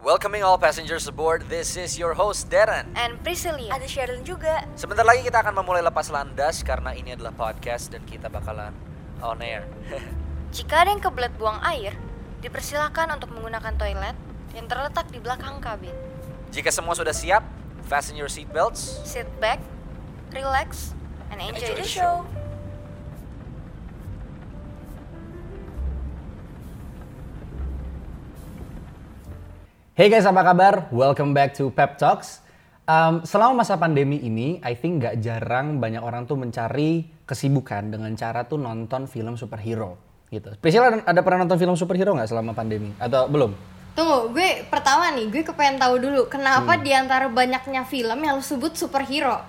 Welcoming all passengers aboard, this is your host Darren. And Priscilia. Ada Sheryl juga. Sebentar lagi kita akan memulai lepas landas karena ini adalah podcast dan kita bakalan on air. Jika ada yang kebelet buang air, dipersilakan untuk menggunakan toilet yang terletak di belakang kabin. Jika semua sudah siap, fasten your seatbelts. Sit back, relax, and enjoy, Enjoy the the show. Hey guys, apa kabar? Welcome back to Pep Talks. Um, selama masa pandemi ini, I think nggak jarang banyak orang tuh mencari kesibukan dengan cara tuh nonton film superhero gitu. Priscilla ada, ada pernah nonton film superhero nggak selama pandemi? Atau belum? Tunggu, gue pertama nih, gue kepengen tahu dulu kenapa di antara banyaknya film yang lu sebut superhero?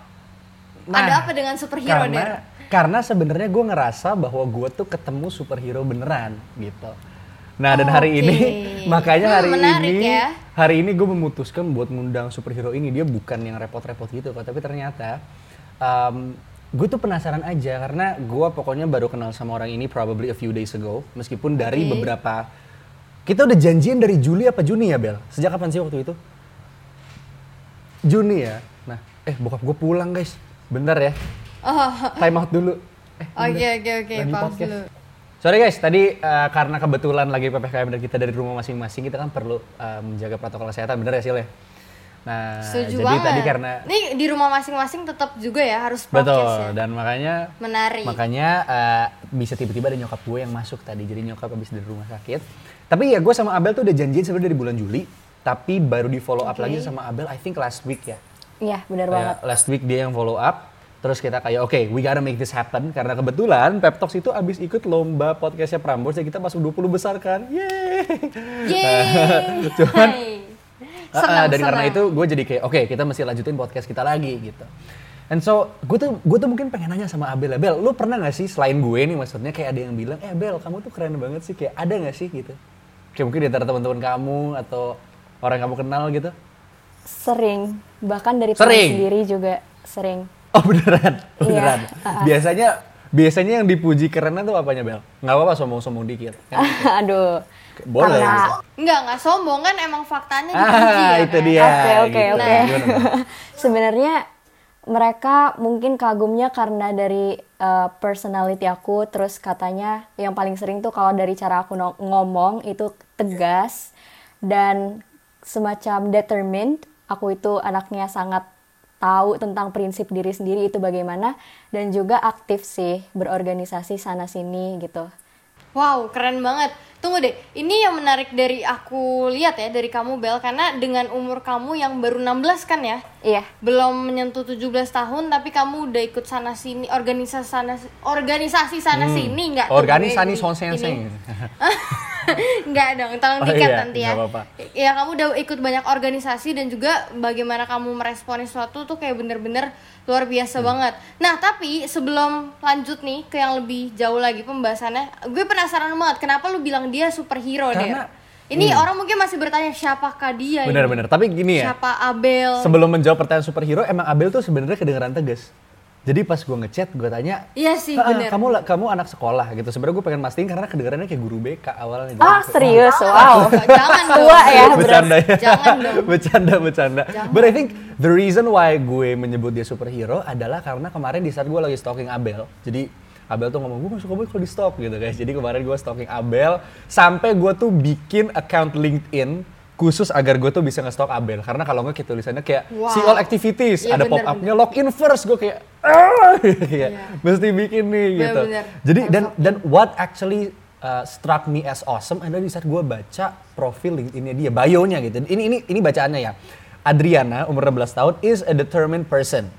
Ada apa dengan superhero, Der? karena, karena sebenarnya gue ngerasa bahwa gue tuh ketemu superhero beneran gitu. Nah dan hari oke. ini makanya Hmm, hari menarik ini ya. hari ini gue memutuskan buat ngundang superhero ini. Dia bukan yang repot-repot gitu kok tapi ternyata um, gue tuh penasaran aja karena gue pokoknya baru kenal sama orang ini probably a few days ago meskipun dari Oke. beberapa kita udah janjian dari Juli apa Juni ya Bel? Sejak kapan sih waktu itu? Juni ya. Nah eh bokap gue pulang guys. Bentar ya. Oh, time out dulu. Eh, Oke, oke, oke, pause dulu. Sorry guys, tadi eh, karena kebetulan lagi PPKM dan kita dari rumah masing-masing, kita kan perlu eh, menjaga protokol kesehatan, bener ya Sil ya? Nah, setuju jadi banget. tadi karena Nih di rumah masing-masing tetap juga ya harus betul prokes ya. dan makanya Menarik. makanya eh, bisa tiba-tiba ada nyokap gue yang masuk tadi, jadi nyokap habis dari rumah sakit. Tapi ya gue sama Abel tuh udah janjian sebenarnya dari bulan Juli, tapi baru di follow up Oke. lagi sama Abel, I think last week ya. Iya, benar Kayak banget. last week dia yang follow up. Terus kita kayak oke, we gotta make this happen karena kebetulan Pep Talks itu abis ikut lomba podcastnya Prambors dan kita masuk 20 besar kan. Yeay. Yeay. Cuman Hai. Ah, ah, Senang, dan karena senang. itu gue jadi kayak oke kita mesti lanjutin podcast kita lagi gitu. And so gue tuh gue tuh mungkin pengen nanya sama Abel, Abel, lu pernah gak sih selain gue nih maksudnya kayak ada yang bilang, eh Abel kamu tuh keren banget sih kayak ada gak sih gitu? Kayak mungkin di antara teman-teman kamu atau orang yang kamu kenal gitu? Sering, bahkan dari Sering? sendiri juga sering. Oh beneran, Iya, beneran. ah. Biasanya biasanya yang dipuji kerennya tuh apanya Bel? Nggak apa-apa sombong-sombong dikit. Kan? Aduh. Boleh. Karena- Enggak, enggak sombong kan emang faktanya dipuji Ah ya itu kan? dia. Oke, oke, gitu. oke. Bel? Sebenarnya mereka mungkin kagumnya karena dari uh, personality aku, terus katanya yang paling sering tuh kalau dari cara aku no- ngomong itu tegas dan semacam determined. Aku itu anaknya sangat tahu tentang prinsip diri sendiri itu bagaimana dan juga aktif sih berorganisasi sana sini gitu. Wow, keren banget. Tunggu deh, ini yang menarik dari aku lihat ya dari kamu Bel karena dengan umur kamu yang baru 16 kan ya? Iya. Belum menyentuh 17 tahun tapi kamu udah ikut sana sini organisasi sana organisasi sana sini enggak? Organisasi gue son ini? sensing. Enggak dong, tolong Oh dikat iya, nanti ya. nggak apa-apa. Ya kamu udah ikut banyak organisasi dan juga bagaimana kamu meresponi sesuatu tuh kayak bener-bener luar biasa Hmm. banget. Nah tapi sebelum lanjut nih ke yang lebih jauh lagi pembahasannya, gue penasaran banget kenapa lu bilang dia superhero Karena- Der? Ini orang mungkin masih bertanya siapakah dia? ini? Bener-bener. Tapi gini ya. Siapa Abel? Sebelum menjawab pertanyaan superhero, emang Abel tuh sebenarnya kedengeran tegas. Jadi pas gue ngechat, gue tanya, Iya sih "Ah, bener. kamu kamu anak sekolah gitu. Sebenarnya gue pengen mastiin karena kedengarannya kayak guru BK awalnya. Ah, Jadi- serius? Wow. Jangan dong. Tua ya, bercanda ya. Jangan dong. bercanda, bercanda. But I think the reason why gue menyebut dia superhero adalah karena kemarin di saat gue lagi stalking Abel. Jadi Abel tuh ngomong, gue gak suka banget kalau di stalk gitu guys. Jadi kemarin gue stalking Abel, sampai gue tuh bikin account LinkedIn khusus agar gue tuh bisa nge-stalk Abel. Karena kalau nggak kayak tulisannya kayak Wow. see all activities, Iya, ada bener, pop-upnya login first. Gue kayak, ah, kayak mesti bikin nih gitu. Bener-bener. Jadi dan dan what actually uh, struck me as awesome adalah di saat gue baca profil LinkedIn-nya dia, bio-nya gitu. Ini ini ini bacaannya ya. Adriana, umur 16 tahun, is a determined person.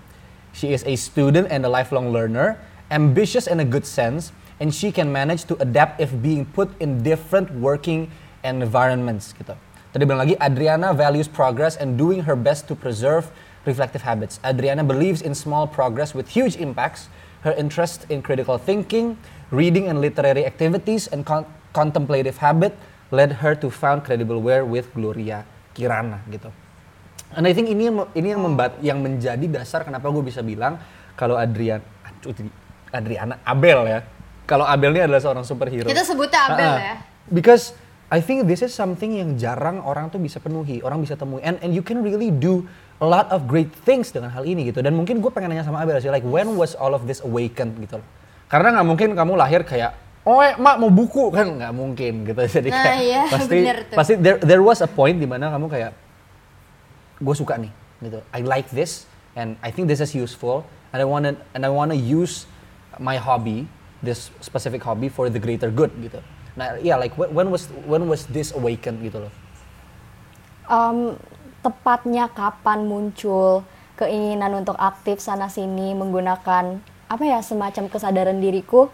She is a student and a lifelong learner, ambitious in a good sense, and she can manage to adapt if being put in different working environments gitu. Tadi bilang lagi, Adriana values progress and doing her best to preserve reflective habits. Adriana believes in small progress with huge impacts. Her interest in critical thinking, reading and literary activities, and con- contemplative habit led her to found Credible Wear with Gloria Kirana gitu. And I think ini yang ini yang membat yang menjadi dasar kenapa gue bisa bilang kalau Adrian aduh, Adriana Abel ya. Kalau Abel ini adalah seorang superhero. Kita sebutnya Abel ah. ya. Because I think this is something yang jarang orang tuh bisa penuhi, orang bisa temui. And and you can really do a lot of great things dengan hal ini gitu. Dan mungkin gue pengen nanya sama Abel sih, like when was all of this awakened gitu loh. Karena nggak mungkin kamu lahir kayak, oh eh, mak mau buku kan nggak mungkin gitu. Jadi Nah, kayak iya, pasti bener tuh. pasti there there was a point di mana kamu kayak, gue suka nih gitu. I like this and I think this is useful and I wanna and I wanna use my hobby, this specific hobby for the greater good gitu. Nah, iya like when, was when was this awakened gitu loh. Em, tepatnya kapan muncul keinginan untuk aktif sana sini menggunakan apa ya semacam kesadaran diriku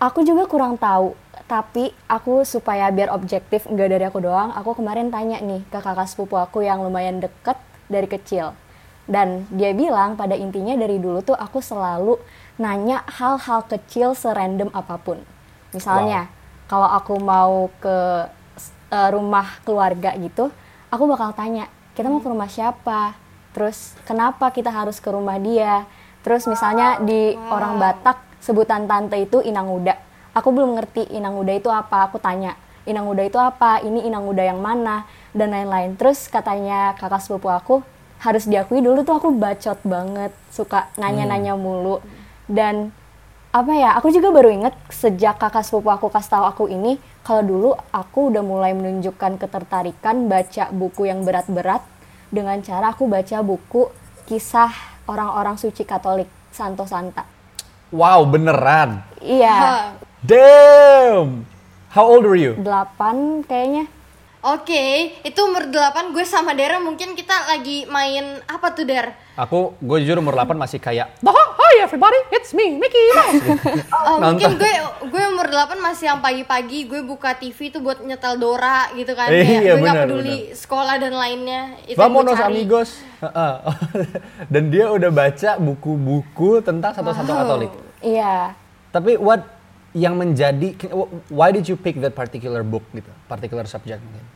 aku juga kurang tahu tapi aku supaya biar objektif nggak dari aku doang aku kemarin tanya nih ke kakak sepupu aku yang lumayan deket dari kecil dan dia bilang pada intinya dari dulu tuh aku selalu nanya hal-hal kecil serandom apa pun. Misalnya kalau aku mau ke eh, rumah keluarga gitu aku bakal tanya kita mau ke rumah siapa? Terus kenapa kita harus ke rumah dia? Terus misalnya di orang Batak sebutan tante itu inang uda. Aku belum ngerti inang uda itu apa. Aku tanya inang uda itu apa? Ini inang uda yang mana? Dan lain-lain. Terus katanya kakak sepupu aku harus diakui dulu tuh aku bacot banget suka nanya-nanya mulu dan apa ya aku juga baru inget sejak kakak sepupu aku kasih tahu aku ini kalau dulu aku udah mulai menunjukkan ketertarikan baca buku yang berat-berat dengan cara aku baca buku kisah orang-orang suci Katolik Santo Santa Wow, beneran. iya. Damn. How old were you? delapan kayaknya Oke, itu umur 8 gue sama Dara mungkin kita lagi main apa tuh Dar? Aku, gue jujur umur 8 masih kayak, oh, hi everybody, it's me, Mickey Mouse. Oh, mungkin gue gue umur 8 masih yang pagi-pagi gue buka TV tuh buat nyetel Dora gitu kan. Eh, Kayak iya, gue nggak benar, peduli sekolah dan lainnya. Itu Vamonos amigos. Heeh. Dan dia udah baca buku-buku tentang satu-satu Wow. Katolik. iya Tapi what yang menjadi, why did you pick that particular book gitu, particular subject mungkin?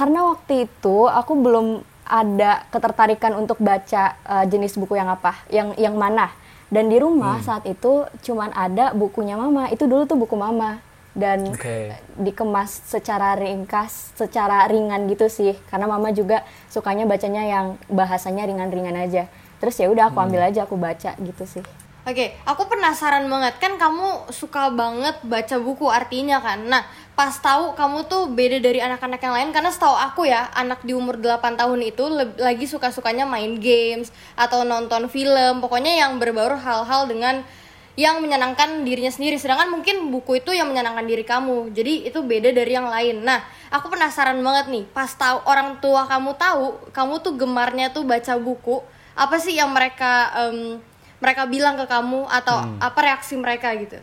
karena waktu itu aku belum ada ketertarikan untuk baca uh, jenis buku yang apa, yang yang mana. Dan di rumah saat itu cuman ada bukunya mama. Itu dulu tuh buku mama dan Oke. dikemas secara ringkas, secara ringan gitu sih. Karena mama juga sukanya bacanya yang bahasanya ringan-ringan aja. Terus ya udah aku ambil aja aku baca gitu sih. Oke, aku penasaran banget kan kamu suka banget baca buku artinya kan. Nah, pas tahu kamu tuh beda dari anak-anak yang lain karena setahu aku ya, anak di umur 8 tahun itu lagi suka-sukanya main games atau nonton film, pokoknya yang berbaur hal-hal dengan yang menyenangkan dirinya sendiri. Sedangkan mungkin buku itu yang menyenangkan diri kamu. Jadi itu beda dari yang lain. Nah, aku penasaran banget nih, pas tahu orang tua kamu tahu, kamu tuh gemarnya tuh baca buku, apa sih yang mereka em, mereka bilang ke kamu atau apa reaksi mereka gitu?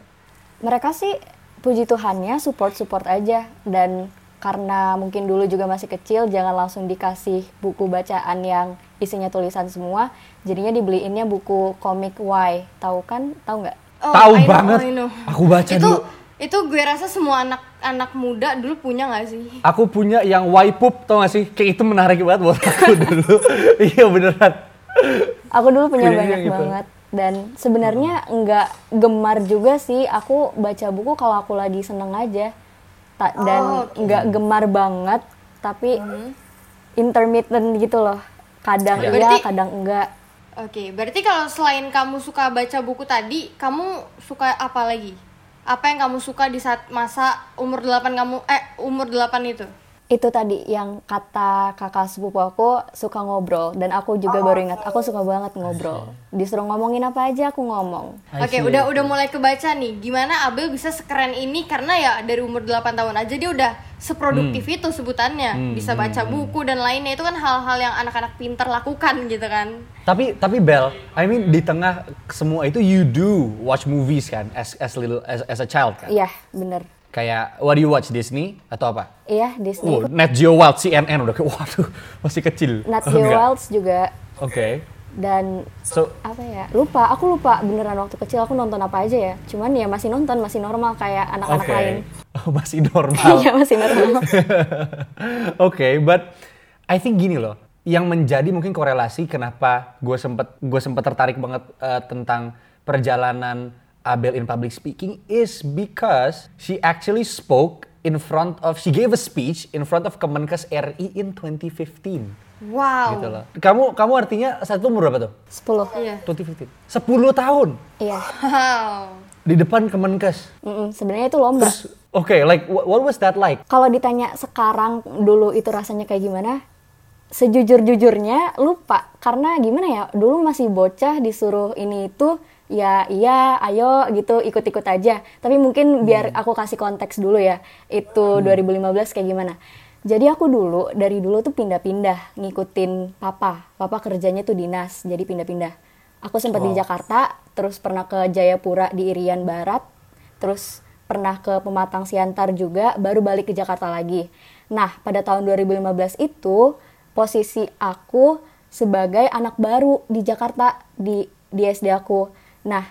mereka sih puji Tuhannya support-support aja dan karena mungkin dulu juga masih kecil jangan langsung dikasih buku bacaan yang isinya tulisan semua jadinya dibeliinnya buku komik Y tahu kan tahu nggak Oh, Tahu I know, banget. I know. Aku baca itu, dulu. Itu gue rasa semua anak-anak muda dulu punya nggak sih? Aku punya yang Waipup, tau gak sih? Kayak itu menarik banget buat aku dulu. iya beneran. aku dulu punya Punya banyak gitu. banget dan sebenarnya nggak gemar juga sih aku baca buku kalau aku lagi seneng aja Ta- dan Oh, oke. nggak gemar banget tapi intermittent gitu loh kadang Ya. iya Berarti- kadang enggak Oke, berarti kalau selain kamu suka baca buku tadi, kamu suka apa lagi? Apa yang kamu suka di saat masa umur 8 kamu eh umur 8 itu? Itu tadi yang kata kakak sepupu aku suka ngobrol dan aku juga baru ingat aku suka banget ngobrol disuruh ngomongin apa aja aku ngomong Oke, see, udah udah mulai kebaca nih. Gimana Abel bisa sekeren ini karena ya dari umur 8 tahun aja dia udah seproduktif Hmm. itu sebutannya. bisa baca buku dan lainnya itu kan hal-hal yang anak-anak pintar lakukan gitu kan. Tapi tapi Bel, I mean di tengah semua itu you do watch movies kan as as little as, as a child kan. iya bener Kayak what do you watch Disney atau apa? iya Disney Oh, Net Geo Wild CNN udah kayak waduh masih kecil. Nat Oh, Geo. Wilds juga Oke. dan So apa ya lupa aku lupa beneran waktu kecil aku nonton apa aja ya cuman ya masih nonton masih normal kayak anak-anak oke. lain Oh, masih normal. iya masih normal Oke, but I think gini loh, yang menjadi mungkin korelasi kenapa gue sempet gue sempet tertarik banget eh, tentang perjalanan Abel in public speaking is because she actually spoke in front of she gave a speech in front of Kemenkes RI in 2015. Wow. Gitu loh. Kamu kamu artinya saat itu umur berapa tuh? 10. Iya. 2015. 10 tahun Iya. Wow. di depan Kemenkes. Mm-mm, sebenarnya itu lomba. Oke, like what, what was that like? Kalau ditanya sekarang dulu itu rasanya kayak gimana? Sejujur-jujurnya lupa karena gimana ya? Dulu masih bocah disuruh ini itu ya iya ayo gitu ikut-ikut aja. Tapi mungkin biar aku kasih konteks dulu ya. Itu 2015 kayak gimana? Jadi aku dulu dari dulu tuh pindah-pindah ngikutin papa. Papa kerjanya tuh dinas, jadi pindah-pindah. Aku sempat di Wow. Jakarta, terus pernah ke Jayapura di Irian Barat, terus pernah ke Pematang Siantar juga, baru balik ke Jakarta lagi. Nah, pada tahun 2015 itu posisi aku sebagai anak baru di Jakarta di di SD aku. Nah,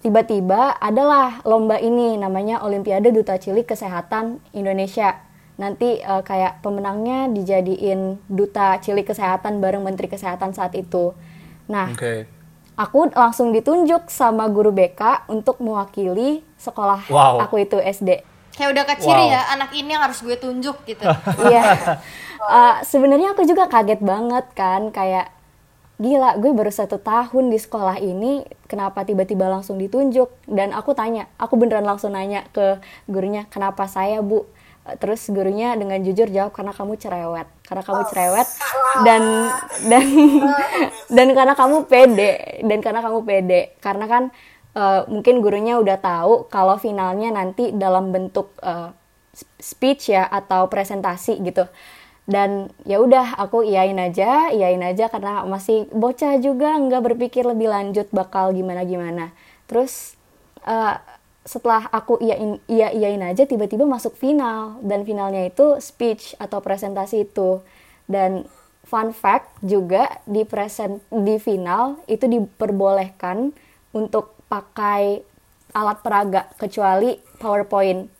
tiba-tiba adalah lomba ini namanya Olimpiade Duta Cilik Kesehatan Indonesia. Nanti eh, kayak pemenangnya dijadiin duta cilik kesehatan bareng Menteri Kesehatan saat itu. Nah, Oke. aku langsung ditunjuk sama guru BK untuk mewakili sekolah Wow. aku itu SD. Kayak udah keciri Wow. ya, anak ini yang harus gue tunjuk gitu. Iya. Eh, Sebenarnya aku juga kaget banget kan, kayak gila, gue baru satu tahun di sekolah ini, kenapa tiba-tiba langsung ditunjuk? Dan aku tanya, aku beneran langsung nanya ke gurunya, kenapa saya bu? Terus gurunya dengan jujur jawab karena kamu cerewet, karena kamu cerewet dan dan dan karena kamu pede dan karena kamu pede, karena kan eh, mungkin gurunya udah tahu kalau finalnya nanti dalam bentuk eh, speech ya atau presentasi gitu dan ya udah aku iyain aja iyain aja karena masih bocah juga nggak berpikir lebih lanjut bakal gimana gimana terus eh, setelah aku iyain iya iyain aja tiba-tiba masuk final. Dan finalnya itu speech atau presentasi itu. Dan fun fact juga di present di final itu diperbolehkan untuk pakai alat peraga kecuali PowerPoint.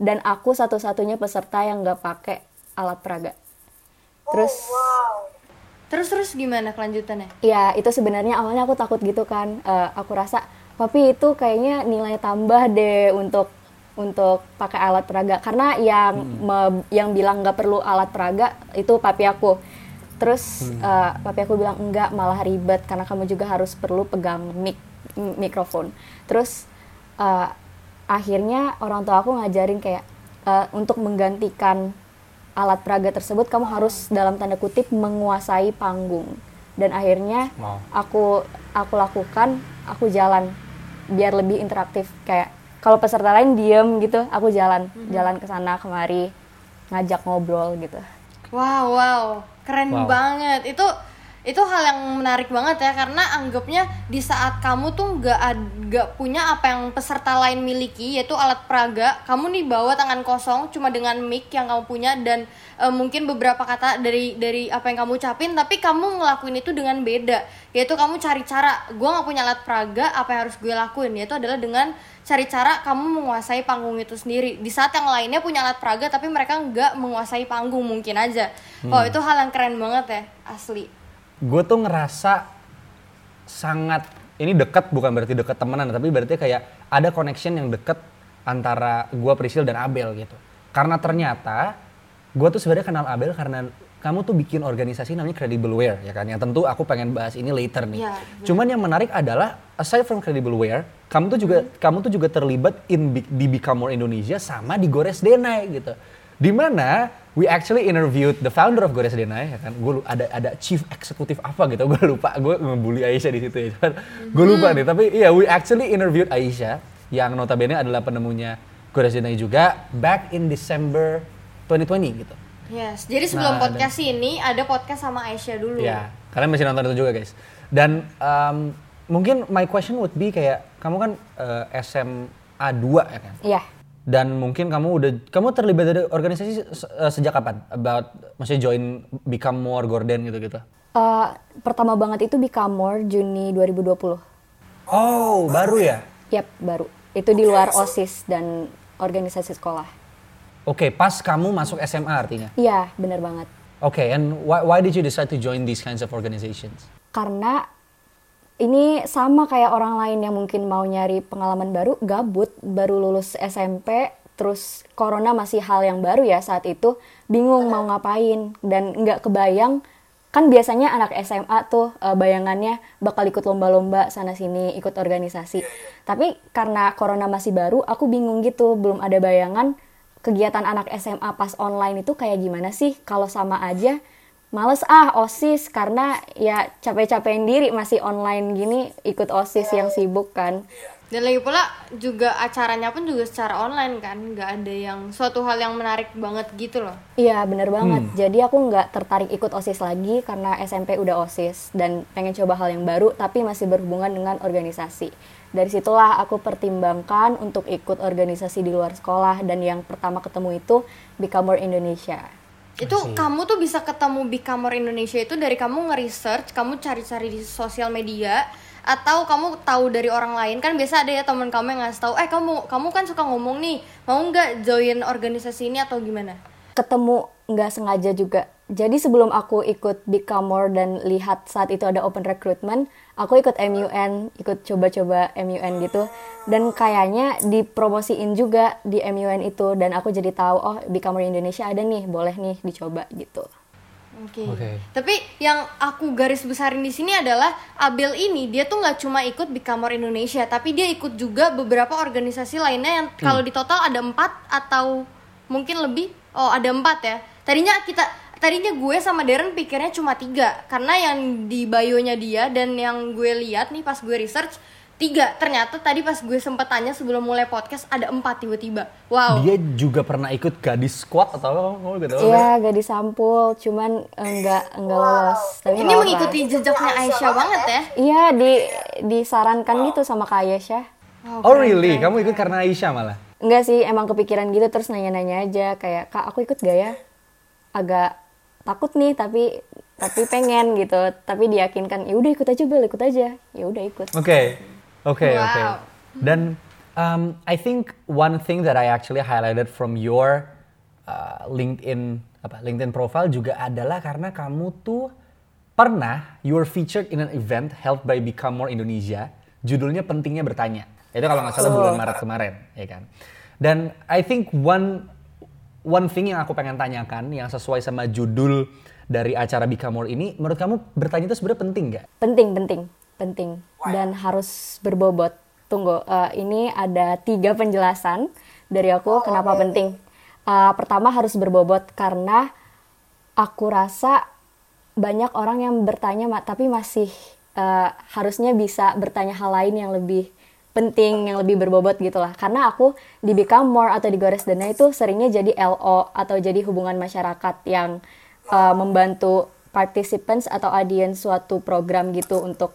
Dan aku satu-satunya peserta yang nggak pakai alat peraga. Terus Terus terus gimana kelanjutannya? ya itu sebenarnya awalnya aku takut gitu kan. Eh, aku rasa tapi itu kayaknya nilai tambah deh untuk untuk pakai alat peraga karena yang me- yang bilang nggak perlu alat peraga itu papi aku. Terus eh, papi aku bilang enggak malah ribet karena kamu juga harus perlu pegang mic mikrofon. Terus eh, akhirnya orang tua aku ngajarin kayak eh, untuk menggantikan alat peraga tersebut kamu harus dalam tanda kutip menguasai panggung dan akhirnya Wow. aku aku lakukan aku jalan biar lebih interaktif kayak kalau peserta lain diem gitu aku jalan jalan ke sana kemari ngajak ngobrol gitu Wow, wow, keren Wow. banget. Itu itu hal yang menarik banget ya karena anggapnya di saat kamu tuh nggak nggak punya apa yang peserta lain miliki yaitu alat peraga, kamu nih bawa tangan kosong cuma dengan mic yang kamu punya dan eh, mungkin beberapa kata dari dari apa yang kamu ucapin tapi kamu ngelakuin itu dengan beda. Yaitu kamu cari cara gue nggak punya alat peraga apa yang harus gue lakuin? Yaitu adalah dengan cari cara kamu menguasai panggung itu sendiri. Di saat yang lainnya punya alat peraga tapi mereka nggak menguasai panggung mungkin aja. Wow itu hal yang keren banget ya asli gue tuh ngerasa sangat ini dekat bukan berarti dekat temenan tapi berarti kayak ada connection yang dekat antara gue Prisil dan Abel gitu. Karena ternyata gue tuh sebenarnya kenal Abel karena kamu tuh bikin organisasi namanya Credible Wear ya kan? Yang tentu aku pengen bahas ini later nih. Iya, cuman yang menarik adalah aside from Credible Wear kamu tuh juga kamu tuh juga terlibat in di Become More Indonesia sama di Gores Denai gitu di mana we actually interviewed the founder of Gores Denai ya kan? Gue ada ada chief eksekutif apa gitu? Gue lupa gue ngebully Aisyah di situ ya cuman gue lupa nih. Tapi iya we actually interviewed Aisyah yang notabene adalah penemunya Gores Denai juga back in December 2020 gitu. Yes jadi sebelum Nah, podcast ini ada podcast sama Aisyah dulu. Ya, kalian masih nonton itu juga guys. Dan um, mungkin my question would be kayak kamu kan uh, SMA 2 ya kan? iya Dan mungkin kamu udah kamu terlibat dari organisasi se- uh, sejak kapan? About maksudnya join Become More Gordon gitu-gitu. Eh, pertama banget itu Become More Juni 2020 Oh, baru ya? Yap, baru itu di luar osis dan organisasi sekolah Oke, pas kamu masuk SMA artinya. iya bener banget Oke, and why, why did you decide to join these kinds of organizations? karena ini sama kayak orang lain yang mungkin mau nyari pengalaman baru, gabut, baru lulus SMP, terus corona masih hal yang baru ya saat itu bingung mau ngapain dan nggak kebayang kan biasanya anak SMA tuh eh, bayangannya bakal ikut lomba-lomba sana sini ikut organisasi. Tapi karena corona masih baru aku bingung gitu belum ada bayangan kegiatan anak SMA pas online itu kayak gimana sih? Kalau sama aja males ah osis karena ya capek-capekin diri masih online gini ikut osis yang sibuk kan Dan lagi pula juga acaranya pun juga secara online kan, nggak ada yang suatu hal yang menarik banget gitu loh. Iya bener banget. Jadi aku nggak tertarik ikut osis lagi karena SMP udah osis dan pengen coba hal yang baru tapi masih berhubungan dengan organisasi. Dari situlah aku pertimbangkan untuk ikut organisasi di luar sekolah dan yang pertama ketemu itu Become More Indonesia. Itu kamu tuh bisa ketemu Bikamor Indonesia itu dari kamu nge-research, kamu cari-cari di sosial media atau kamu tahu dari orang lain. Kan biasa ada ya teman kamu yang ngasih tahu eh kamu kamu kan suka ngomong nih mau nggak join organisasi ini atau gimana? Ketemu nggak sengaja juga. Jadi sebelum aku ikut More dan lihat saat itu ada open recruitment, aku ikut MUN, ikut coba-coba MUN gitu. Dan kayaknya dipromosiin juga di MUN itu dan aku jadi tahu oh Become More Indonesia ada nih, boleh nih dicoba gitu. Oke. Oke. Tapi yang aku garis besarin di sini adalah Abel ini dia tuh nggak cuma ikut Bikamor Indonesia, tapi dia ikut juga beberapa organisasi lainnya yang kalau di total ada empat atau mungkin lebih. Oh ada empat ya. Tadinya kita tadinya gue sama Darren pikirnya cuma tiga karena yang di bio-nya dia dan yang gue lihat nih pas gue research tiga ternyata tadi pas gue sempet tanya sebelum mulai podcast ada empat tiba-tiba wow Dia juga pernah ikut gadis squad atau apa? Kamu gitu? Iya, gak disampul, cuman enggak enggak lolos. Tapi ini mengikuti jejaknya Aisyah banget ya Iya, di disarankan gitu sama Kak Ayesha. Oh really? Kamu ikut karena Aisyah malah? Enggak sih, emang kepikiran gitu terus nanya-nanya aja kayak, "Kak, aku ikut gak ya?" Agak takut nih, tapi tapi pengen gitu. Tapi diyakinkan, "Ya udah ikut aja, Bel, ikut aja." Ya udah ikut. Oke, oke, Wow. oke. Dan um, I think one thing that I actually highlighted from your uh, LinkedIn apa LinkedIn profile juga adalah karena kamu tuh pernah you were featured in an event held by Become More Indonesia. Judulnya pentingnya bertanya. Itu kalau nggak salah bulan Maret kemarin, ya kan. Dan I think one one thing yang aku pengen tanyakan yang sesuai sama judul dari acara Become More ini, menurut kamu bertanya itu sebenarnya penting nggak? Penting, penting, penting. Dan harus berbobot. Tunggu, eh, ini ada tiga penjelasan dari aku kenapa penting. Eh, pertama harus berbobot karena aku rasa banyak orang yang bertanya tapi masih eh, harusnya bisa bertanya hal lain yang lebih penting, yang lebih berbobot gitu lah. Karena aku di Become More atau di Gores Dana itu seringnya jadi LO atau jadi hubungan masyarakat yang eh, membantu participants atau audience suatu program gitu untuk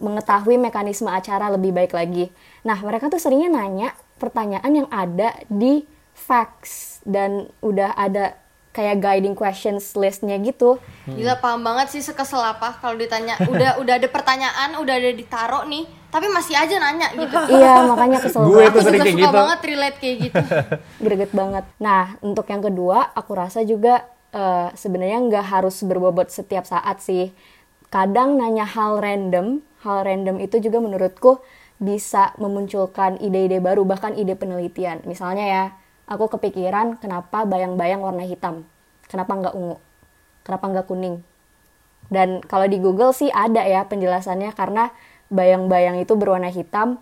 mengetahui mekanisme acara lebih baik lagi. Nah, mereka tuh seringnya nanya pertanyaan yang ada di facts dan udah ada kayak guiding questions listnya gitu. Gila paham banget sih sekesel apa kalau ditanya udah udah ada pertanyaan udah ada ditaro nih tapi masih aja nanya gitu. iya, makanya kesel Gue tuh Aku sering juga kayak suka gitu. banget relate kayak gitu. greget banget. Nah, untuk yang kedua, aku rasa juga eh, sebenarnya nggak harus berbobot setiap saat sih. Kadang nanya hal random, hal random itu juga menurutku bisa memunculkan ide-ide baru, bahkan ide penelitian. Misalnya ya, aku kepikiran kenapa bayang-bayang warna hitam, kenapa nggak ungu, kenapa nggak kuning. Dan kalau di Google sih ada ya penjelasannya karena bayang-bayang itu berwarna hitam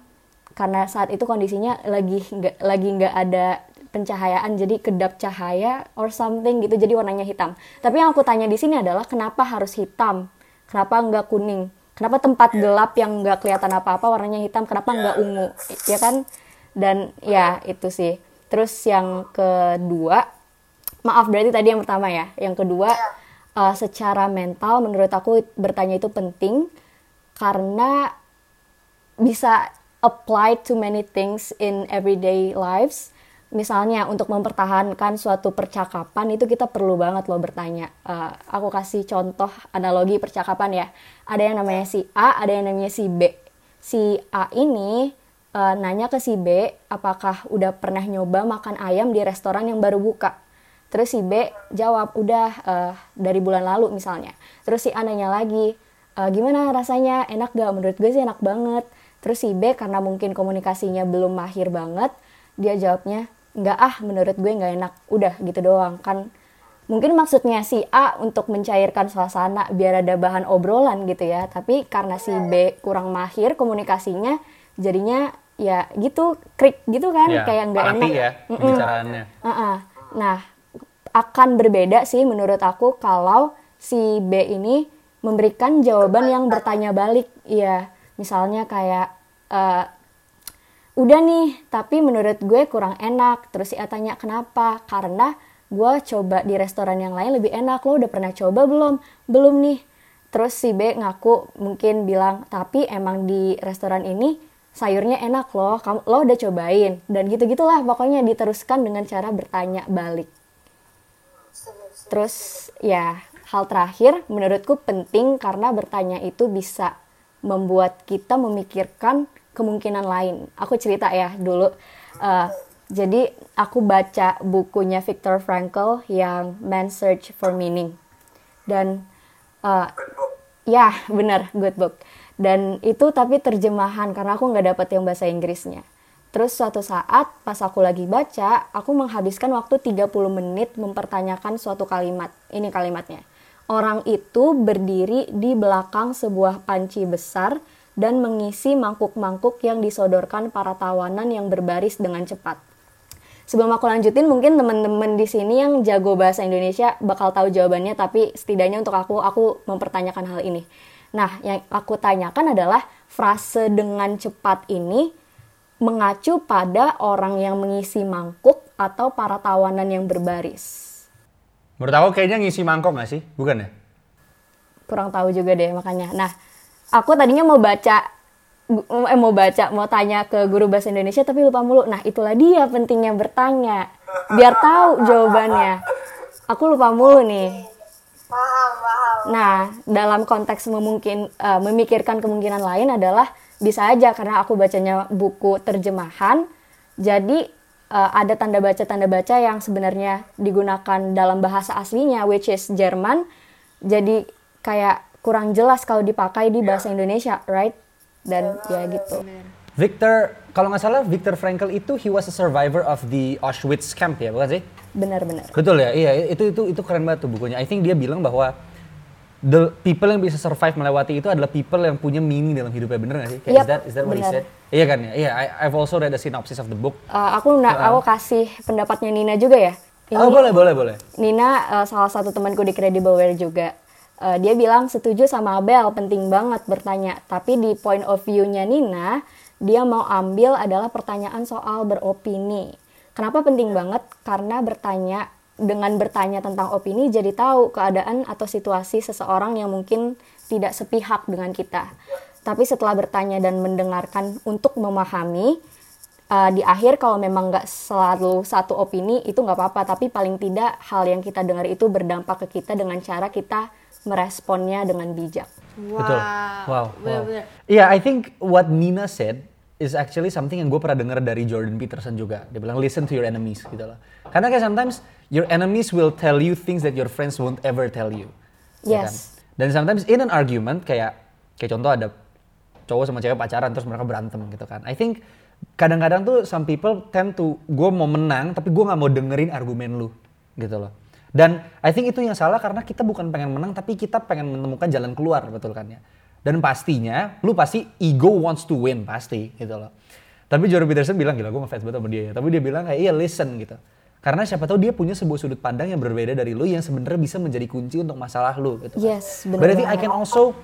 karena saat itu kondisinya lagi nggak lagi nggak ada pencahayaan jadi kedap cahaya or something gitu jadi warnanya hitam. Tapi yang aku tanya di sini adalah kenapa harus hitam? Kenapa nggak kuning? Kenapa tempat gelap yang nggak kelihatan apa-apa warnanya hitam? Kenapa nggak ungu? Ya kan? Dan ya itu sih. Terus yang kedua, maaf berarti tadi yang pertama ya. Yang kedua, eh, secara mental menurut aku bertanya itu penting karena bisa apply to many things in everyday lives. Misalnya untuk mempertahankan suatu percakapan itu kita perlu banget loh bertanya. Eh, aku kasih contoh analogi percakapan ya. Ada yang namanya si A, ada yang namanya si B. Si A ini eh, nanya ke si B apakah udah pernah nyoba makan ayam di restoran yang baru buka. Terus si B jawab udah eh, dari bulan lalu misalnya. Terus si A nanya lagi "Eh, gimana rasanya enak gak? Menurut gue sih enak banget. Terus si B karena mungkin komunikasinya belum mahir banget, dia jawabnya nggak ah menurut gue nggak enak udah gitu doang kan mungkin maksudnya si A untuk mencairkan suasana biar ada bahan obrolan gitu ya tapi karena si B kurang mahir komunikasinya jadinya ya gitu krik gitu kan Ya, kayak nggak enak ya Mm-mm. pembicaraannya. Uh-uh. Nah, akan berbeda sih menurut aku kalau si B ini memberikan jawaban yang bertanya balik. Iya, misalnya kayak eh, udah nih, tapi menurut gue kurang enak. Terus si A tanya kenapa? Karena gue coba di restoran yang lain lebih enak. Lo udah pernah coba belum? Belum nih. Terus si B ngaku mungkin bilang, tapi emang di restoran ini sayurnya enak loh, kamu lo udah cobain dan gitu-gitulah pokoknya diteruskan dengan cara bertanya balik. Terus ya hal terakhir menurutku penting karena bertanya itu bisa membuat kita memikirkan kemungkinan lain. Aku cerita ya dulu. Eh, jadi aku baca bukunya Viktor Frankl yang Man's Search for Meaning. Dan eh, ya benar good book. Dan itu tapi terjemahan karena aku nggak dapet yang bahasa Inggrisnya. Terus suatu saat pas aku lagi baca aku menghabiskan waktu 30 menit mempertanyakan suatu kalimat. Ini kalimatnya orang itu berdiri di belakang sebuah panci besar dan mengisi mangkuk-mangkuk yang disodorkan para tawanan yang berbaris dengan cepat Sebelum aku lanjutin, mungkin teman-teman di sini yang jago bahasa Indonesia bakal tahu jawabannya, tapi setidaknya untuk aku, aku mempertanyakan hal ini. Nah, yang aku tanyakan adalah frase dengan cepat ini mengacu pada orang yang mengisi mangkuk atau para tawanan yang berbaris. Menurut aku kayaknya ngisi mangkok nggak sih? Bukan ya? Kurang tahu juga deh makanya. Nah, aku tadinya mau baca eh, mau baca, mau tanya ke guru bahasa Indonesia tapi lupa mulu. Nah, itulah dia pentingnya bertanya. Biar tahu jawabannya. Aku lupa mulu nih. Nah, dalam konteks memungkin eh, memikirkan kemungkinan lain adalah bisa aja karena aku bacanya buku terjemahan. Jadi eh, ada tanda baca tanda baca yang sebenarnya digunakan dalam bahasa aslinya which is Jerman. Jadi kayak kurang jelas kalau dipakai di bahasa Indonesia, right? Dan ya gitu. Victor, kalau nggak salah Victor Frankl itu he was a survivor of the Auschwitz camp ya, bukan sih? Benar-benar. Betul ya, iya itu itu itu keren banget tuh bukunya. I think dia bilang bahwa the people yang bisa survive melewati itu adalah people yang punya meaning dalam hidupnya, bener nggak sih? Kayak, Yap, is that is that what he benar. said? Iya kan ya, iya. I- I've also read a synopsis of the book. Eh, aku na- aku kasih pendapatnya Nina juga ya. Ini- Oh boleh boleh boleh. Nina eh, salah satu temanku di Credibleware juga. Eh, dia bilang setuju sama Abel, penting banget bertanya. Tapi di point of view-nya Nina, dia mau ambil adalah pertanyaan soal beropini. Kenapa penting banget? Karena bertanya dengan bertanya tentang opini jadi tahu keadaan atau situasi seseorang yang mungkin tidak sepihak dengan kita. Tapi setelah bertanya dan mendengarkan untuk memahami, uh, di akhir kalau memang nggak selalu satu opini itu nggak apa-apa tapi paling tidak hal yang kita dengar itu berdampak ke kita dengan cara kita meresponnya dengan bijak Betul. Wow. wow. Iya, I think what Nina said is actually something yang gue pernah dengar dari Jordan Peterson juga. Dia bilang listen to your enemies gitu loh. Karena kayak sometimes your enemies will tell you things that your friends won't ever tell you. Ya kan? Yes. Dan sometimes in an argument kayak kayak contoh ada cowok sama cewek pacaran terus mereka berantem gitu kan. I think kadang-kadang tuh some people tend to gue mau menang tapi gue nggak mau dengerin argumen lu gitu loh. Dan I think itu yang salah karena kita bukan pengen menang tapi kita pengen menemukan jalan keluar betul kan ya. Dan pastinya lu pasti ego wants to win pasti gitu loh. Tapi Jordan Peterson bilang gila gue ngefans banget sama dia ya. Tapi dia bilang kayak iya listen gitu. Karena siapa tahu dia punya sebuah sudut pandang yang berbeda dari lu yang sebenarnya bisa menjadi kunci untuk masalah lu gitu. kan. Yes, bener But I can also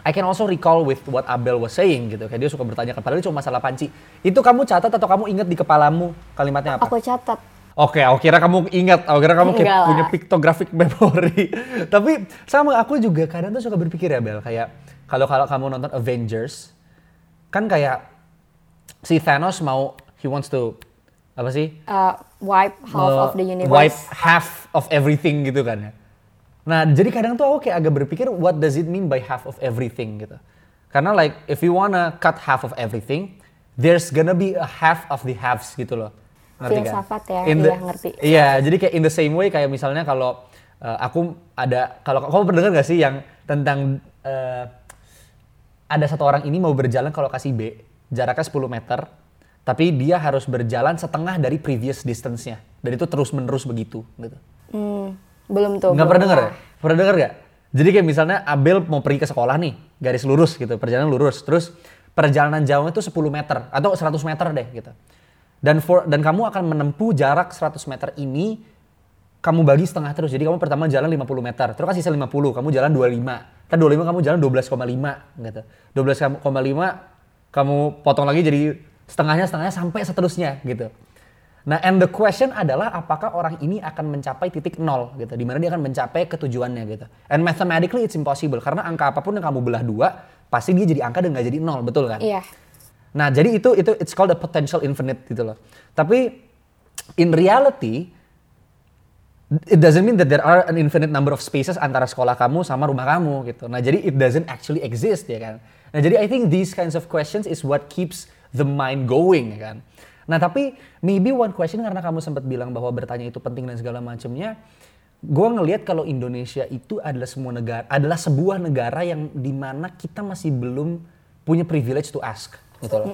I can also recall with what Abel was saying gitu. Kayak dia suka bertanya padahal itu cuma masalah panci. Itu kamu catat atau kamu ingat di kepalamu kalimatnya apa? aku catat Oke, aku kira kamu ingat, aku kira kamu kayak punya pictographic memory. Tapi sama aku juga kadang tuh suka berpikir ya Bel, kayak kalau kalau kamu nonton Avengers, kan kayak si Thanos mau he wants to apa sih? uh, wipe half Uh, of the universe Wipe half of everything gitu kan ya. Nah, jadi kadang tuh aku kayak agak berpikir what does it mean by half of everything gitu. Karena like if you wanna cut half of everything, there's gonna be a half of the halves gitu loh. Ngerti kan? Filsafat ya, In the- iya, ngerti. Iya, jadi kayak in the same way kayak misalnya kalau uh, aku ada kalau kamu pernah dengar gak sih yang tentang uh, ada satu orang ini mau berjalan ke lokasi B, jaraknya 10 meter, Tapi dia harus berjalan setengah dari previous distance-nya. Dan itu terus menerus begitu gitu. Hmm, belum tuh. Nggak pernah denger ya? Pernah denger gak? Jadi kayak misalnya Abel mau pergi ke sekolah nih, garis lurus gitu, perjalanan lurus. Terus perjalanan jauhnya itu 10 meter atau 100 meter deh gitu. Dan for, dan kamu akan menempuh jarak 100 meter ini kamu bagi setengah terus. Jadi kamu pertama jalan 50 meter, terus kan sisa 50, kamu jalan 25. Kan 25 kamu jalan 12,5 gitu. 12,5 kamu potong lagi jadi setengahnya setengahnya sampai seterusnya gitu. Nah, and the question adalah apakah orang ini akan mencapai titik nol gitu, di mana dia akan mencapai ketujuannya gitu. And mathematically it's impossible karena angka apa pun yang kamu belah dua pasti dia jadi angka dan nggak jadi nol, betul kan? Iya. Nah, jadi itu itu it's called a potential infinite gitu loh. Tapi in reality it doesn't mean that there are an infinite number of spaces antara sekolah kamu sama rumah kamu gitu. Nah, jadi it doesn't actually exist ya kan. Nah, jadi I think these kinds of questions is what keeps the mind going ya kan. Nah, tapi maybe one question karena kamu sempat bilang bahwa bertanya itu penting dan segala macamnya, gue ngelihat kalau Indonesia itu adalah semua negara adalah sebuah negara yang di mana kita masih belum punya privilege to ask gitu loh.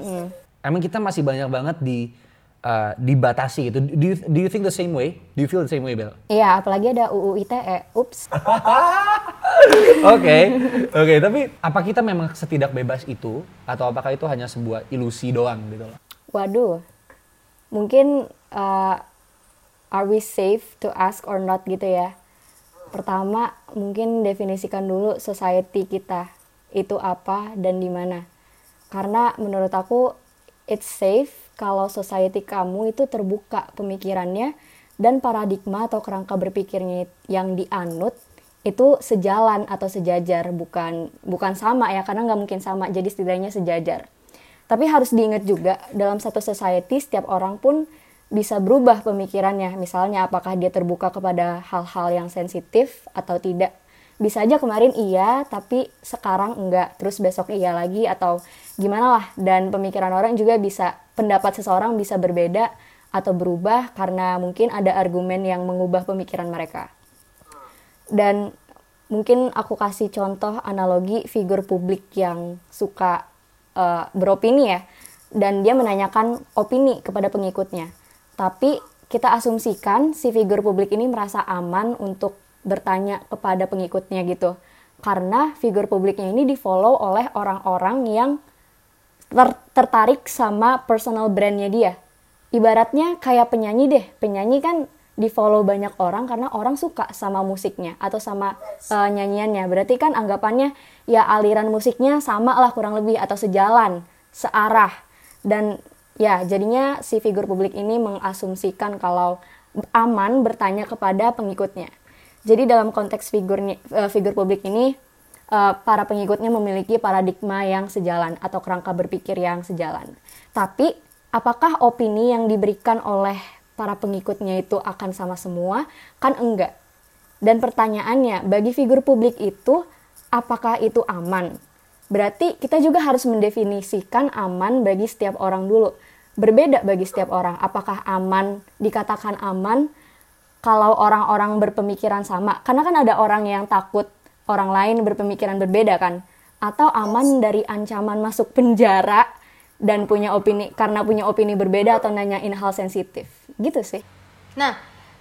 Emang kita masih banyak banget di uh, dibatasi gitu. Do you, do you think the same way? Do you feel the same way, Bel? Iya, apalagi ada UU ITE. Ups. Oke, oke. Tapi apa kita memang setidak bebas itu, atau apakah itu hanya sebuah ilusi doang gitu loh? Waduh. Mungkin uh, are we safe to ask or not gitu ya. Pertama, mungkin definisikan dulu society kita itu apa dan di mana. Karena menurut aku it's safe kalau society kamu itu terbuka pemikirannya dan paradigma atau kerangka berpikirnya yang dianut itu sejalan atau sejajar. Bukan bukan sama ya karena nggak mungkin sama. Jadi setidaknya sejajar. Tapi harus diingat juga dalam satu society setiap orang pun bisa berubah pemikirannya. Misalnya apakah dia terbuka kepada hal-hal yang sensitif atau tidak? Bisa aja kemarin iya tapi sekarang enggak. Terus besok iya lagi atau gimana lah dan pemikiran orang juga bisa pendapat seseorang bisa berbeda atau berubah karena mungkin ada argumen yang mengubah pemikiran mereka. Dan mungkin aku kasih contoh analogi figur publik yang suka uh, beropini ya dan dia menanyakan opini kepada pengikutnya. Tapi kita asumsikan si figur publik ini merasa aman untuk bertanya kepada pengikutnya gitu karena figur publiknya ini di follow oleh orang-orang yang ter- tertarik sama personal brandnya dia. Ibaratnya kayak penyanyi deh. Penyanyi kan di follow banyak orang karena orang suka sama musiknya atau sama uh, nyanyiannya. Berarti kan anggapannya ya aliran musiknya sama lah kurang lebih atau sejalan searah. Dan ya jadinya si figur publik ini mengasumsikan kalau aman bertanya kepada pengikutnya. Jadi dalam konteks figurnya uh, figur publik ini uh, para pengikutnya memiliki paradigma yang sejalan atau kerangka berpikir yang sejalan tapi apakah opini yang diberikan oleh para pengikutnya itu akan sama semua? Kan enggak. Dan pertanyaannya, bagi figur publik itu, apakah itu aman? Berarti kita juga harus mendefinisikan aman bagi setiap orang dulu. Berbeda bagi setiap orang. Apakah aman dikatakan aman kalau orang-orang berpemikiran sama? Karena kan ada orang yang takut orang lain berpemikiran berbeda kan? Atau aman dari ancaman masuk penjara dan punya opini karena punya opini berbeda atau nanyain hal sensitif? Gitu sih. Nah,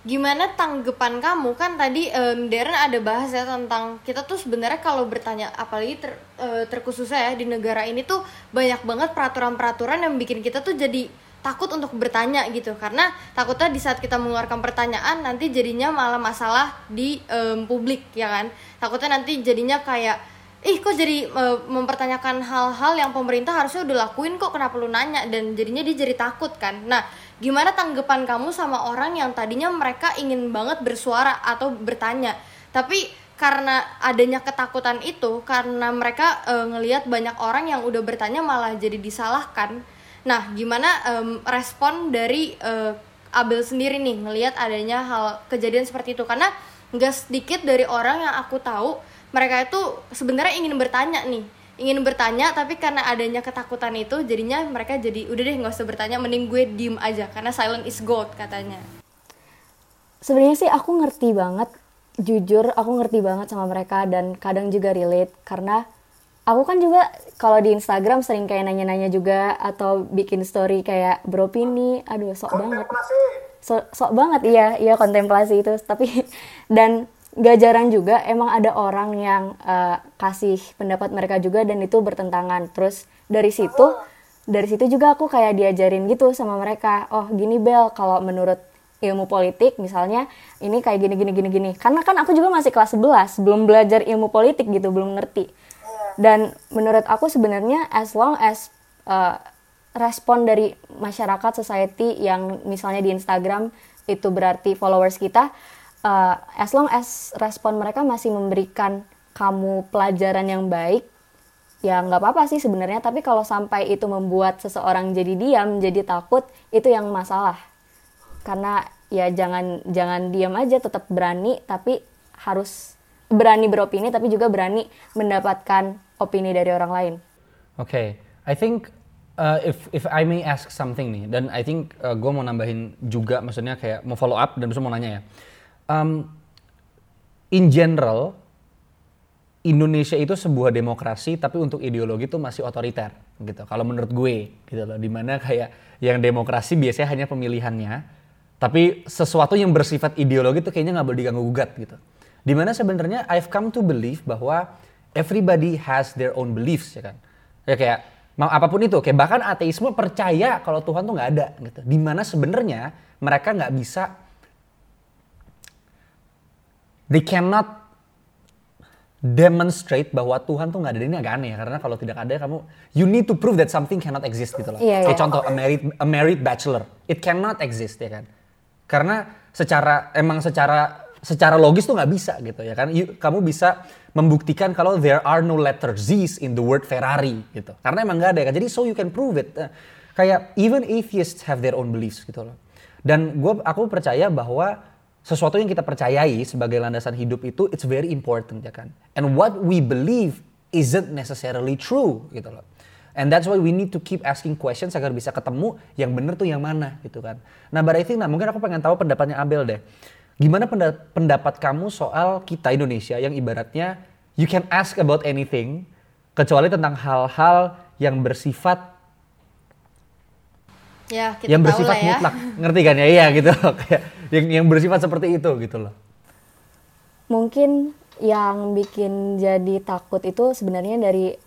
gimana tanggapan kamu? Kan tadi em, Darren ada bahas ya tentang kita tuh sebenarnya kalau bertanya apalagi ter, eh, terkhususnya ya di negara ini tuh banyak banget peraturan-peraturan yang bikin kita tuh jadi takut untuk bertanya gitu. Karena takutnya di saat kita mengeluarkan pertanyaan nanti jadinya malah masalah di em, publik ya kan? Takutnya nanti jadinya kayak ih kok jadi eh, mempertanyakan hal-hal yang pemerintah harusnya udah lakuin kok kenapa lu nanya? Dan jadinya dia jadi takut kan? Nah gimana tanggapan kamu sama orang yang tadinya mereka ingin banget bersuara atau bertanya? Tapi karena adanya ketakutan itu karena mereka eh, ngelihat banyak orang yang udah bertanya malah jadi disalahkan nah gimana em, respon dari eh, Abel sendiri nih ngelihat adanya hal kejadian seperti itu? Karena nggak sedikit dari orang yang aku tahu mereka itu sebenarnya ingin bertanya nih. Ingin bertanya tapi karena adanya ketakutan itu jadinya mereka jadi udah deh nggak usah bertanya mending gue diem aja karena silent is gold katanya. Sebenarnya sih aku ngerti banget jujur aku ngerti banget sama mereka dan kadang juga relate karena aku kan juga kalau di Instagram sering kayak nanya-nanya juga atau bikin story kayak beropini aduh sok banget. Sok sok banget iya iya kontemplasi itu. Tapi dan gak jarang juga emang ada orang yang eh, kasih pendapat mereka juga dan itu bertentangan. Terus dari situ dari situ juga aku kayak diajarin gitu sama mereka oh gini Bel kalau menurut ilmu politik misalnya ini kayak gini gini gini gini. Karena kan aku juga masih kelas 11 belum belajar ilmu politik gitu belum ngerti dan menurut aku sebenarnya as long as uh, respon dari masyarakat society yang misalnya di Instagram itu berarti followers kita uh, as long as respon mereka masih memberikan kamu pelajaran yang baik ya nggak apa-apa sih sebenarnya. Tapi kalau sampai itu membuat seseorang jadi diam jadi takut itu yang masalah. Karena ya jangan jangan diam aja tetap berani tapi harus berani beropini tapi juga berani mendapatkan opini dari orang lain Oke, I think uh, if if I may ask something nih, dan I think uh, gue mau nambahin juga, maksudnya kayak mau follow up dan bisa mau nanya ya. Um, in general, Indonesia itu sebuah demokrasi, tapi untuk ideologi itu masih otoriter, gitu. Kalau menurut gue, gitu loh. Di mana kayak yang demokrasi biasanya hanya pemilihannya, tapi sesuatu yang bersifat ideologi itu kayaknya nggak boleh diganggu gugat, gitu. Di mana sebenarnya I've come to believe bahwa everybody has their own beliefs, ya kan. Ya kayak mau apa pun itu, kayak bahkan ateisme percaya kalau Tuhan tuh nggak ada, gitu. Di mana sebenarnya mereka nggak bisa they cannot demonstrate bahwa Tuhan tuh nggak ada ini agak aneh ya karena kalau tidak ada kamu you need to prove that something cannot exist gitu loh. Iya, Kayak contoh a married a married bachelor it cannot exist ya kan karena secara emang secara secara logis tuh nggak bisa gitu ya kan. You- kamu bisa membuktikan kalau there are no letter Z's in the word Ferrari gitu. Karena emang nggak ada ya kan. Jadi so you can prove it. Eh, kayak even atheists have their own beliefs gitu loh. Dan gua aku percaya bahwa sesuatu yang kita percayai sebagai landasan hidup itu it's very important ya kan. And what we believe isn't necessarily true gitu loh. And that's why we need to keep asking questions agar bisa ketemu yang bener tuh yang mana gitu kan. Nah but I think nah mungkin aku pengen tahu pendapatnya Abel deh gimana penda- pendapat kamu soal kita Indonesia yang ibaratnya you can ask about anything kecuali tentang hal-hal yang bersifat Ya, kita yang tahu bersifat lah ya. mutlak. Ngerti kan ya? Iya gitu. Kayak yang yang bersifat seperti itu gitu loh. Mungkin yang bikin jadi takut itu sebenarnya dari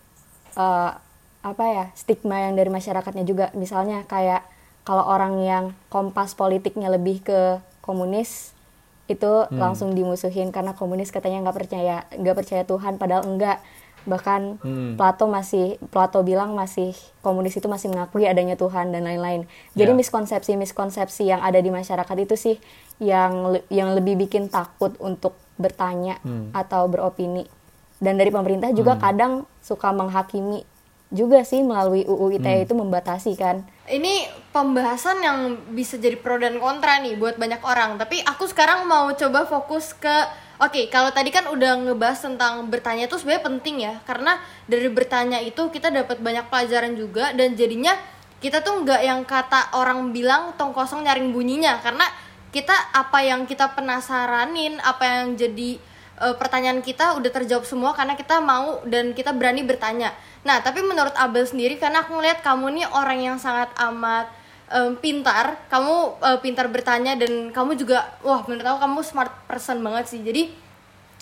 eh, apa ya stigma yang dari masyarakatnya juga. Misalnya kayak kalau orang yang kompas politiknya lebih ke komunis itu langsung dimusuhin karena komunis katanya nggak percaya nggak percaya Tuhan padahal enggak. Bahkan Plato masih Plato bilang masih komunis itu masih mengakui adanya Tuhan dan lain-lain. Jadi Ya. miskonsepsi miskonsepsi yang ada di masyarakat itu sih yang yang lebih bikin takut untuk bertanya atau beropini. Dan dari pemerintah juga kadang suka menghakimi juga sih melalui UU ITE itu membatasi kan. Ini pembahasan yang bisa jadi pro dan kontra nih buat banyak orang. Tapi aku sekarang mau coba fokus ke Oke, kalau tadi kan udah ngebahas tentang bertanya itu sebenarnya penting ya, karena dari bertanya itu kita dapat banyak pelajaran juga dan jadinya kita tuh nggak yang kata orang bilang tong kosong nyaring bunyinya, karena kita apa yang kita penasaranin, apa yang jadi eh, pertanyaan kita udah terjawab semua karena kita mau dan kita berani bertanya. Nah, tapi menurut Abel sendiri karena aku ngeliat kamu nih orang yang sangat amat em, pintar, kamu eh, pintar bertanya dan kamu juga wah menurut aku kamu smart person banget sih. Jadi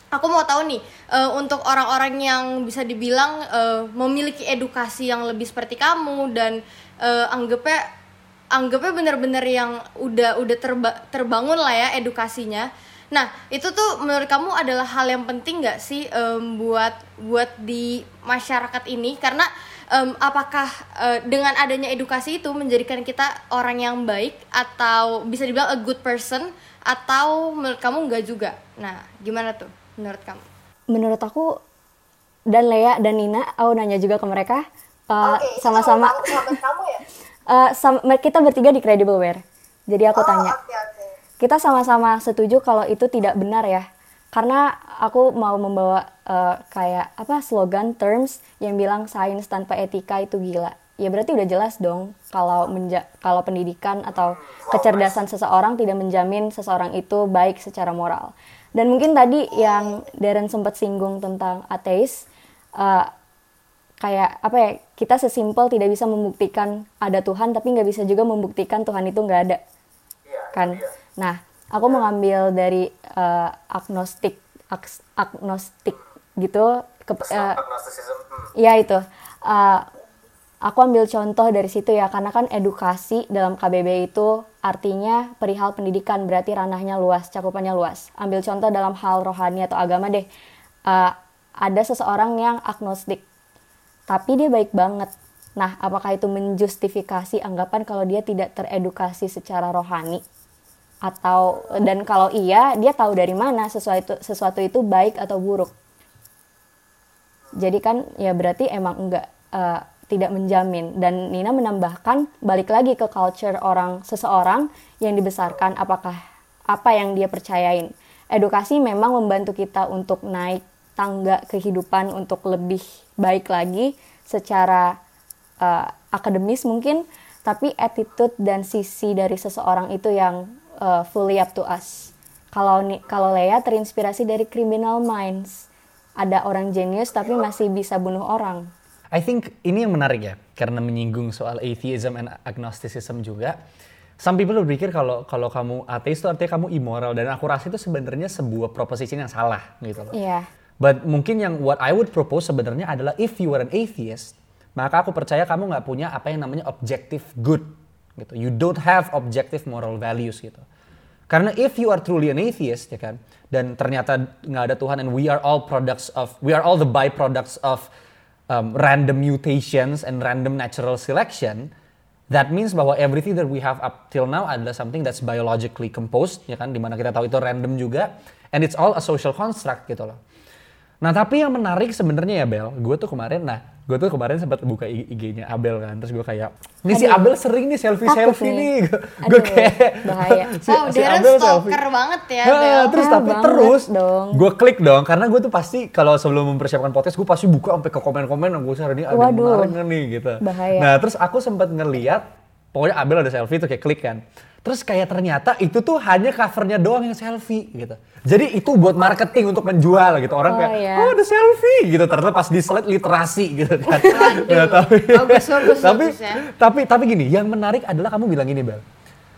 aku mau tahu nih eh, untuk orang-orang yang bisa dibilang eh, memiliki edukasi yang lebih seperti kamu dan eh, anggapnya anggapnya bener-bener yang udah udah terba- terbangun lah ya edukasinya. Nah itu tuh menurut kamu adalah hal yang penting nggak sih em, buat buat di masyarakat ini karena em, apakah eh, dengan adanya edukasi itu menjadikan kita orang yang baik atau bisa dibilang a good person atau menurut kamu nggak juga? Nah gimana tuh menurut kamu? menurut aku dan Lea dan Nina aku nanya juga ke mereka uh, sama-sama Uh, sam- kita bertiga di Credibleware jadi aku tanya kita sama-sama setuju kalau itu tidak benar ya. Karena aku mau membawa uh, kayak apa slogan terms yang bilang sains tanpa etika itu gila. Ya berarti udah jelas dong kalau menja- kalau pendidikan atau kecerdasan seseorang tidak menjamin seseorang itu baik secara moral. Dan mungkin tadi yang Darren sempat singgung tentang ateis uh, kayak apa ya kita sesimpel tidak bisa membuktikan ada Tuhan tapi nggak bisa juga membuktikan Tuhan itu nggak ada. Kan nah aku mengambil dari eh, agnostik agnostik gitu ke, eh, Iya itu. Uh, aku ambil contoh dari situ ya, karena kan edukasi dalam KBB itu artinya perihal pendidikan, berarti ranahnya luas, cakupannya luas. Ambil contoh dalam hal rohani atau agama deh. Uh, ada seseorang yang agnostik, tapi dia baik banget. Nah, apakah itu menjustifikasi anggapan kalau dia tidak teredukasi secara rohani? Atau dan kalau iya, dia tahu dari mana sesuatu sesuatu itu baik atau buruk? Jadi kan ya berarti emang enggak eh, tidak menjamin dan Nina menambahkan balik lagi ke culture orang seseorang yang dibesarkan apakah apa yang dia percayain. Edukasi memang membantu kita untuk naik tangga kehidupan untuk lebih baik lagi secara eh, akademis mungkin, tapi attitude dan sisi dari seseorang itu yang eh, fully up to us. Kalau kalau Lea terinspirasi dari Criminal Minds, ada orang jenius tapi masih bisa bunuh orang. I think ini yang menarik ya, karena menyinggung soal atheism and agnosticism juga. Some people berpikir kalau kalau kamu ateis itu artinya kamu immoral dan aku rasa itu sebenarnya sebuah proposition yang salah gitu loh. Iya. But mungkin yang what I would propose sebenarnya adalah if you are an atheist, maka aku percaya kamu nggak punya apa yang namanya objective good gitu. You don't have objective moral values gitu. Karena if you are truly an atheist ya kan, dan ternyata nggak ada Tuhan and we are all products of we are all the byproducts of um, random mutations and random natural selection, that means bahwa everything that we have up till now adalah something that's biologically composed ya kan, di mana kita tahu itu random juga, and it's all a social construct gitu loh. Nah tapi yang menarik sebenarnya ya Bel, gue tuh kemarin, nah gue tuh kemarin sempat buka IG-nya Abel kan, terus gue kayak, ini si. Abel sering nih selfie selfie nih, gue kayak bahaya. si, Wow, si Abel stalker selfie. banget ya, Ha, Bel. terus Ah, tapi terus gue klik dong, karena gue tuh pasti kalau sebelum mempersiapkan podcast gue pasti buka sampai ke komen-komen, gue hari ini ada yang nih gitu. Bahaya. Nah terus aku sempat ngeliat, pokoknya Abel ada selfie tuh kayak klik kan. Terus kayak ternyata itu tuh hanya covernya doang yang selfie gitu. Jadi itu buat marketing untuk menjual gitu. Orang Oh, kayak, iya. oh ada selfie gitu. Ternyata pas di slide literasi gitu kan. Nah, tapi, Bagus, bagus, tapi, bagus ya. tapi, tapi gini, yang menarik adalah kamu bilang gini Bel.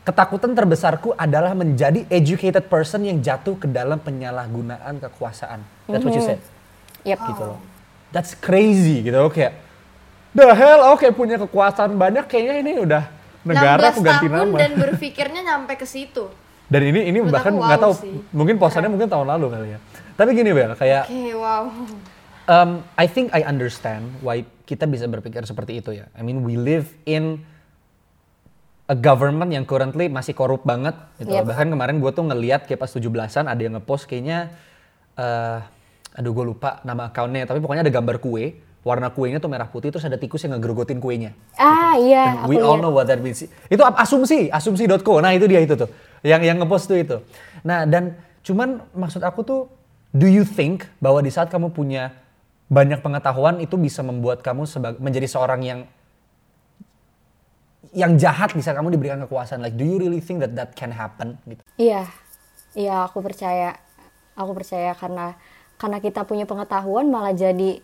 Ketakutan terbesarku adalah menjadi educated person yang jatuh ke dalam penyalahgunaan kekuasaan. That's what you said Yep. gitu loh. That's crazy gitu kayak the hell oke punya kekuasaan banyak kayaknya ini udah negara aku 16 ganti tahun nama. dan berpikirnya nyampe ke situ. Dan ini ini Menurut bahkan nggak wow tahu sih. mungkin posannya mungkin tahun lalu kali ya. Tapi gini Bel, kayak Oke, wow. um, I think I understand why kita bisa berpikir seperti itu ya. I mean we live in a government yang currently masih korup banget gitu. Yep. Bahkan kemarin gue tuh ngeliat kayak pas 17-an ada yang ngepost kayaknya eh aduh gue lupa nama akunnya tapi pokoknya ada gambar kue warna kuenya tuh merah putih terus ada tikus yang ngegerogotin kuenya. Ah iya, And aku we all know what that means. Itu asumsi, asumsi.co. Nah, itu dia itu tuh. Yang yang ngepost tuh itu. Nah, dan cuman maksud aku tuh do you think bahwa di saat kamu punya banyak pengetahuan itu bisa membuat kamu sebagai menjadi seorang yang yang jahat di saat kamu diberikan kekuasaan like do you really think that that can happen gitu. Iya, iya aku percaya, aku percaya karena karena kita punya pengetahuan malah jadi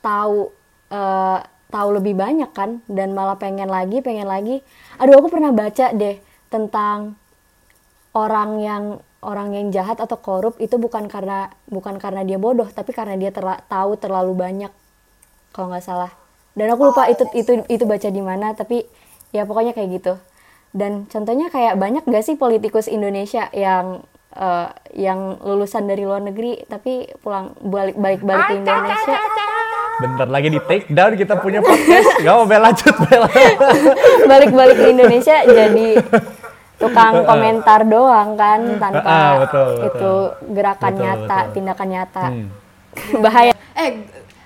tahu eh, tahu lebih banyak kan dan malah pengen lagi pengen lagi. Aduh aku pernah baca deh tentang orang yang orang yang jahat atau korup itu bukan karena bukan karena dia bodoh tapi karena dia terla- tahu terlalu banyak kalau nggak salah. Dan aku lupa itu itu itu baca di mana tapi ya pokoknya kayak gitu. Dan contohnya kayak banyak gak sih politikus Indonesia yang eh, yang lulusan dari luar negeri tapi pulang balik balik balik ke Indonesia. Bentar lagi di take down kita punya podcast. Gak mau bel lanjut bel. balik balik ke Indonesia jadi tukang komentar doang kan tanpa Ah, betul, betul. itu gerakan Betul, nyata, betul. tindakan nyata. Hmm. Bahaya. Eh,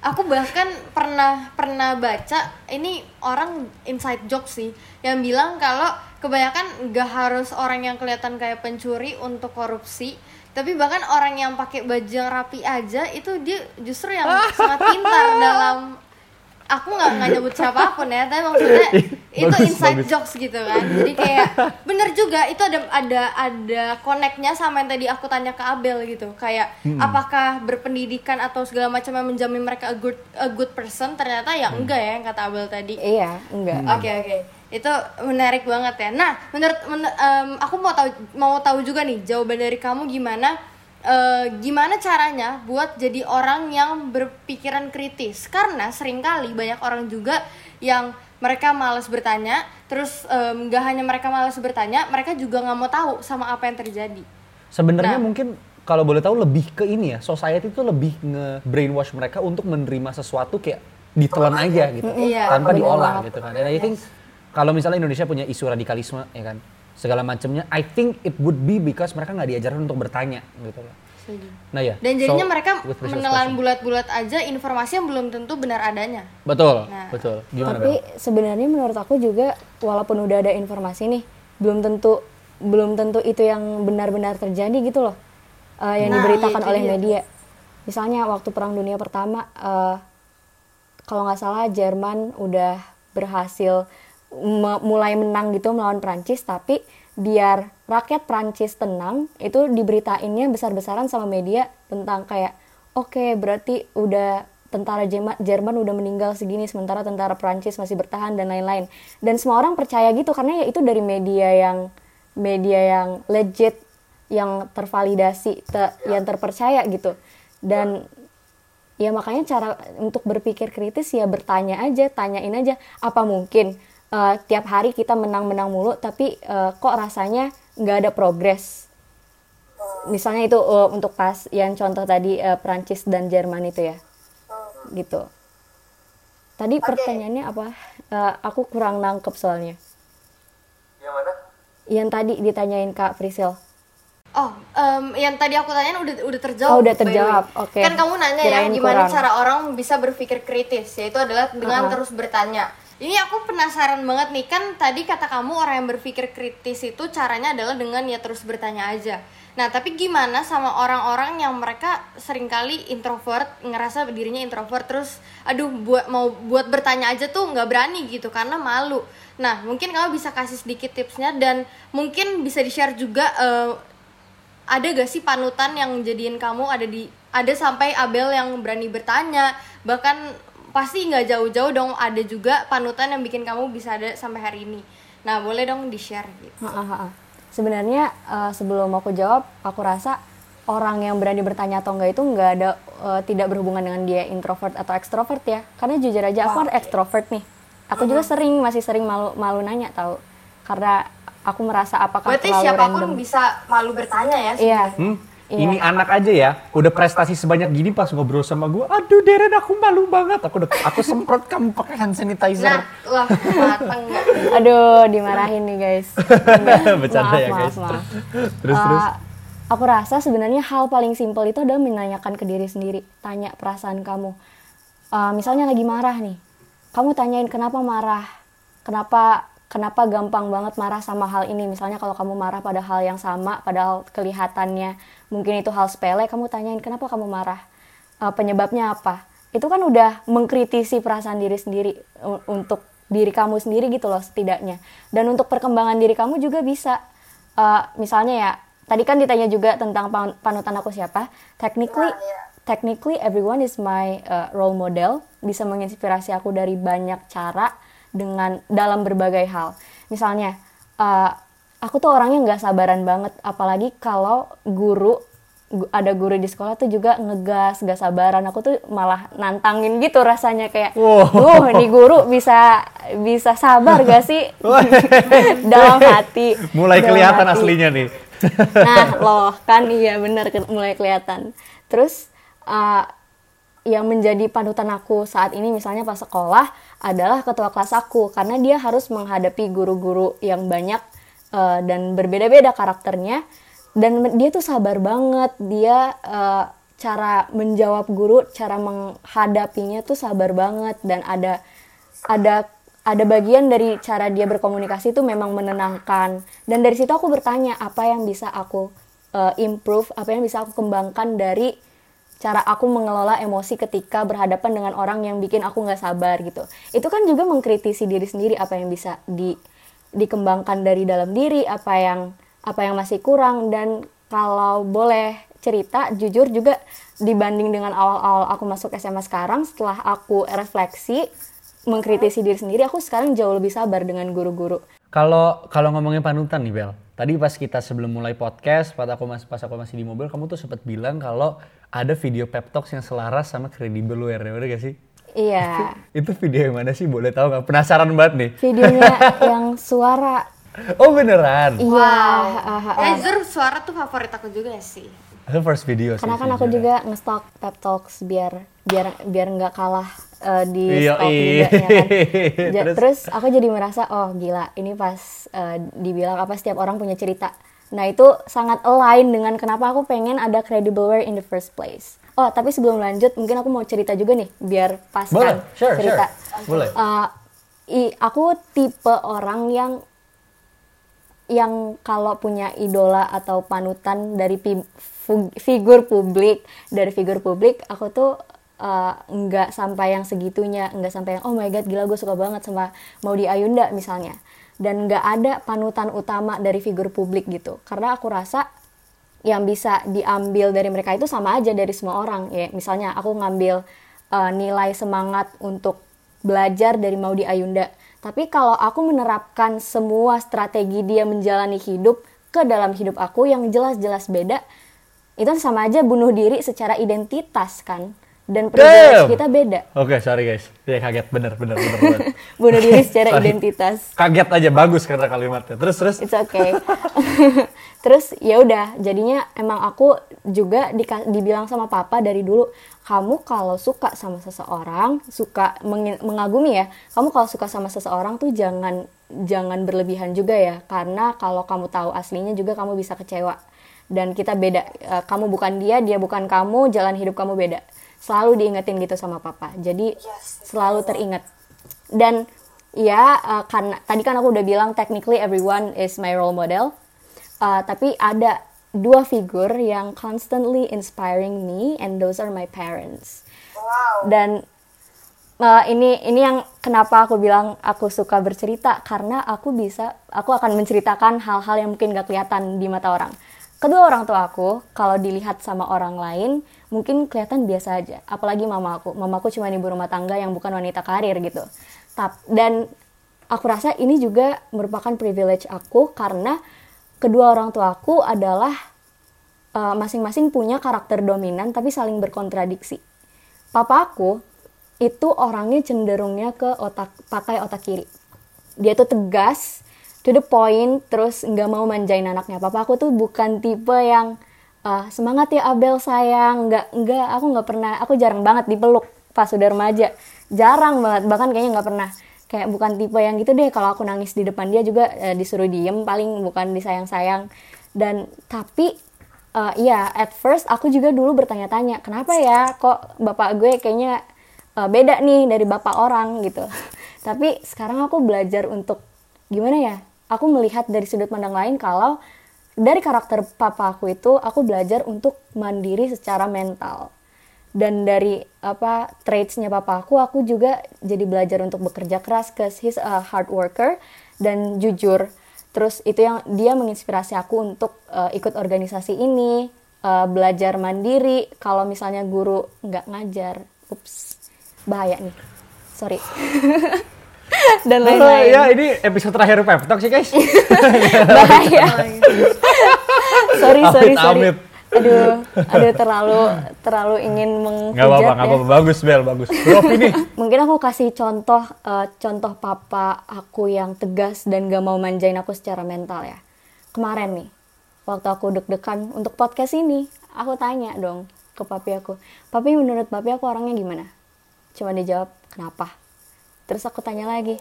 aku bahkan pernah pernah baca ini orang inside joke sih yang bilang kalau kebanyakan nggak harus orang yang kelihatan kayak pencuri untuk korupsi, tapi bahkan orang yang pakai baju yang rapi aja itu dia justru yang sangat pintar dalam aku nggak nggak nyebut siapa pun ya, tapi maksudnya itu Bagus, inside bagus. jokes gitu kan jadi kayak bener juga itu ada ada ada connectnya sama yang tadi aku tanya ke Abel gitu kayak Hmm. apakah berpendidikan atau segala macam yang menjamin mereka a good a good person ternyata ya Hmm. enggak ya yang kata Abel tadi Iya, enggak. Oke oke, itu menarik banget ya. Nah, menurut men- em, aku mau tahu mau tahu juga nih jawaban dari kamu gimana eh, gimana caranya buat jadi orang yang berpikiran kritis karena sering kali banyak orang juga yang mereka malas bertanya, terus em, nggak hanya mereka malas bertanya, mereka juga nggak mau tahu sama apa yang terjadi. Sebenarnya Nah. mungkin kalau boleh tahu lebih ke ini ya, society itu lebih nge-brainwash mereka untuk menerima sesuatu kayak ditelan aja gitu, Iya. tanpa diolah gitu kan. Dan I think kalau misalnya Indonesia punya isu radikalisme ya kan, segala macamnya, I think it would be because mereka nggak diajarkan untuk bertanya gitu loh. Nah ya. Dan jadinya so, mereka menelan bulat-bulat aja informasi yang belum tentu benar adanya. Betul, Nah. betul. Gimana Tapi sebenarnya menurut aku juga walaupun udah ada informasi nih, belum tentu belum tentu itu yang benar-benar terjadi gitu loh. eh, yang Nah, diberitakan iya, oleh dia. media. Misalnya waktu Perang Dunia Pertama eh, kalau nggak salah Jerman udah berhasil me- mulai menang gitu melawan Prancis tapi biar rakyat Prancis tenang itu diberitainnya besar-besaran sama media tentang kayak oke berarti udah tentara Jerman udah meninggal segini sementara tentara Prancis masih bertahan dan lain-lain. Dan semua orang percaya gitu karena ya itu dari media yang media yang legit yang tervalidasi te- yang terpercaya gitu. Dan ya makanya cara untuk berpikir kritis ya bertanya aja tanyain aja apa mungkin eh, tiap hari kita menang-menang mulu tapi eh, kok rasanya nggak ada progres misalnya itu eh, untuk pas yang contoh tadi eh, Prancis dan Jerman itu ya gitu tadi pertanyaannya apa Eh, aku kurang nangkep soalnya Yang mana? yang tadi ditanyain Kak Frisil Oh, em, yang tadi aku tanyain udah udah terjawab. Oh, udah terjawab. Oke. Kan kamu nanya ya Kirain gimana kurang. cara orang bisa berpikir kritis, yaitu adalah dengan Uh-uh. terus bertanya. Ini aku penasaran banget nih, kan tadi kata kamu orang yang berpikir kritis itu caranya adalah dengan ya terus bertanya aja. Nah, tapi gimana sama orang-orang yang mereka sering kali introvert, ngerasa dirinya introvert terus aduh buat mau buat bertanya aja tuh nggak berani gitu karena malu. Nah, mungkin kamu bisa kasih sedikit tipsnya dan mungkin bisa di-share juga eh, ada gak sih panutan yang jadiin kamu ada di ada sampai Abel yang berani bertanya bahkan pasti nggak jauh-jauh dong ada juga panutan yang bikin kamu bisa ada sampai hari ini nah boleh dong di share gitu Ha, ha, ha. Sebenarnya eh, sebelum aku jawab, aku rasa orang yang berani bertanya atau enggak itu enggak ada eh, tidak berhubungan dengan dia introvert atau extrovert ya. Karena jujur aja aku kan extrovert nih. Aku juga sering masih sering malu malu nanya tahu. Karena aku merasa apakah berarti terlalu siapa pun random. bisa malu bertanya ya Iya. Hmm? Iya. Ini anak aja ya, udah prestasi sebanyak gini pas ngobrol sama gue, aduh Deren aku malu banget, aku udah, aku semprot kamu pakai hand sanitizer. nah wah mateng Aduh, dimarahin nih guys. Bercanda maaf, ya, maaf, guys. maaf. Terus, Eh, terus. Aku rasa sebenarnya hal paling simpel itu adalah menanyakan ke diri sendiri, tanya perasaan kamu. Eh, misalnya lagi marah nih, kamu tanyain kenapa marah, kenapa kenapa gampang banget marah sama hal ini. Misalnya kalau kamu marah pada hal yang sama, padahal kelihatannya mungkin itu hal sepele, kamu tanyain kenapa kamu marah, Eh, penyebabnya apa. Itu kan udah mengkritisi perasaan diri sendiri untuk diri kamu sendiri gitu loh setidaknya. Dan untuk perkembangan diri kamu juga bisa. Eh, misalnya ya, tadi kan ditanya juga tentang pan- panutan aku siapa. Technically, technically everyone is my uh, role model. Bisa menginspirasi aku dari banyak cara dengan dalam berbagai hal. Misalnya, uh, aku tuh orangnya nggak sabaran banget, apalagi kalau guru gu- ada guru di sekolah tuh juga ngegas, gak sabaran. Aku tuh malah nantangin gitu rasanya kayak, Wow. "Duh, nih guru bisa bisa sabar gak sih?" dalam hati. Mulai dalam kelihatan hati. aslinya nih. Nah, loh, kan iya bener mulai kelihatan. Terus uh, yang menjadi panutan aku saat ini misalnya pas sekolah adalah ketua kelas aku. Karena dia harus menghadapi guru-guru yang banyak uh, dan berbeda-beda karakternya. Dan dia tuh sabar banget. Dia uh, cara menjawab guru, cara menghadapinya tuh sabar banget. Dan ada ada ada bagian dari cara dia berkomunikasi itu memang menenangkan. Dan dari situ aku bertanya apa yang bisa aku uh, improve apa yang bisa aku kembangkan dari cara aku mengelola emosi ketika berhadapan dengan orang yang bikin aku nggak sabar gitu. Itu kan juga mengkritisi diri sendiri apa yang bisa di dikembangkan dari dalam diri apa yang apa yang masih kurang dan kalau boleh cerita jujur juga dibanding dengan awal-awal aku masuk SMA sekarang setelah aku refleksi mengkritisi diri sendiri aku sekarang jauh lebih sabar dengan guru-guru. Kalau kalau ngomongin panutan nih Bel, tadi pas kita sebelum mulai podcast, pas aku masih pas aku masih di mobil, kamu tuh sempat bilang kalau ada video pep talks yang selaras sama Credible Wear, bener gak sih? iya Itu video yang mana sih? Boleh tahu nggak? Penasaran banget nih. videonya yang suara Oh beneran? iya ah, ah. Eh, jujur suara tuh favorit aku juga sih. Itu first video sih. karena kan aku juga nge-stalk pep talks biar biar biar nggak kalah eh, di iya. juga ya kan. Ja- Terus? terus? aku jadi merasa oh gila ini pas eh, dibilang apa setiap orang punya cerita nah itu sangat align dengan kenapa aku pengen ada credible wear in the first place oh tapi sebelum lanjut mungkin aku mau cerita juga nih biar pas kan sure, cerita sure. Boleh. Eh, i- aku tipe orang yang yang kalau punya idola atau panutan dari figur publik dari figur publik aku tuh uh, nggak sampai yang segitunya nggak sampai yang oh my god gila gue suka banget sama Maudy Ayunda misalnya. Dan nggak ada panutan utama dari figur publik gitu. Karena aku rasa yang bisa diambil dari mereka itu sama aja dari semua orang ya. Misalnya aku ngambil uh, nilai semangat untuk belajar dari Maudy Ayunda. Tapi kalau aku menerapkan semua strategi dia menjalani hidup ke dalam hidup aku yang jelas-jelas beda itu sama aja bunuh diri secara identitas kan dan privilege Damn! kita beda Oke, sorry guys. Ya kaget, bener, bener, bener. bener. bunuh diri secara identitas kaget aja, bagus karena kalimatnya. Terus, terus. It's okay. Terus ya udah, jadinya emang aku juga dika- dibilang sama papa dari dulu, kamu kalau suka sama seseorang, suka mengi- mengagumi ya, kamu kalau suka sama seseorang tuh jangan jangan berlebihan juga ya, karena kalau kamu tahu aslinya juga kamu bisa kecewa. Dan kita beda, Eh, kamu bukan dia, dia bukan kamu, jalan hidup kamu beda. Selalu diingetin gitu sama papa. Jadi selalu teringat. Dan ya eh, karena tadi kan aku udah bilang technically everyone is my role model. Uh, tapi ada dua figur yang constantly inspiring me and those are my parents. Dan uh, ini ini yang kenapa aku bilang aku suka bercerita karena aku bisa aku akan menceritakan hal-hal yang mungkin gak kelihatan di mata orang. Kedua orang tua aku kalau dilihat sama orang lain mungkin kelihatan biasa aja. Apalagi mama aku. Mama aku cuma ibu rumah tangga yang bukan wanita karir gitu. Tap, dan aku rasa ini juga merupakan privilege aku karena kedua orang tua aku adalah uh, masing-masing punya karakter dominan tapi saling berkontradiksi. Papa aku itu orangnya cenderungnya ke otak pakai otak kiri. Dia tuh tegas, to the point, terus nggak mau manjain anaknya. Papa aku tuh bukan tipe yang uh, semangat ya Abel sayang, nggak nggak aku nggak pernah, aku jarang banget dipeluk pas udah remaja, jarang banget bahkan kayaknya nggak pernah. Kayak bukan tipe yang gitu deh kalau aku nangis di depan dia juga eh, disuruh diem paling bukan disayang-sayang. Dan tapi eh, iya at first aku juga dulu bertanya-tanya kenapa ya kok bapak gue kayaknya eh, beda nih dari bapak orang? gitu. Tapi sekarang aku belajar untuk gimana ya aku melihat dari sudut pandang lain kalau dari karakter papa aku itu aku belajar untuk mandiri secara mental. Dan dari apa traitsnya papa aku aku juga jadi belajar untuk bekerja keras cause he's a hard worker dan jujur. Terus itu yang dia menginspirasi aku untuk uh, ikut organisasi ini uh, belajar mandiri. Kalau misalnya guru nggak ngajar ups bahaya nih. Sorry. Dan Oh, lain-lain. Ya ini episode terakhir Pep Talk sih guys. bahaya sorry sorry Amit, sorry amit. aduh aduh terlalu terlalu ingin menghujat Gak apa-apa, gak ya. apa-apa. Bagus Bel, bagus. Beropini. mungkin aku kasih contoh eh, contoh papa aku yang tegas dan gak mau manjain aku secara mental ya kemarin nih waktu aku deg-degan untuk podcast ini aku tanya dong ke papi aku papi menurut papi aku orangnya gimana cuma dia jawab kenapa terus aku tanya lagi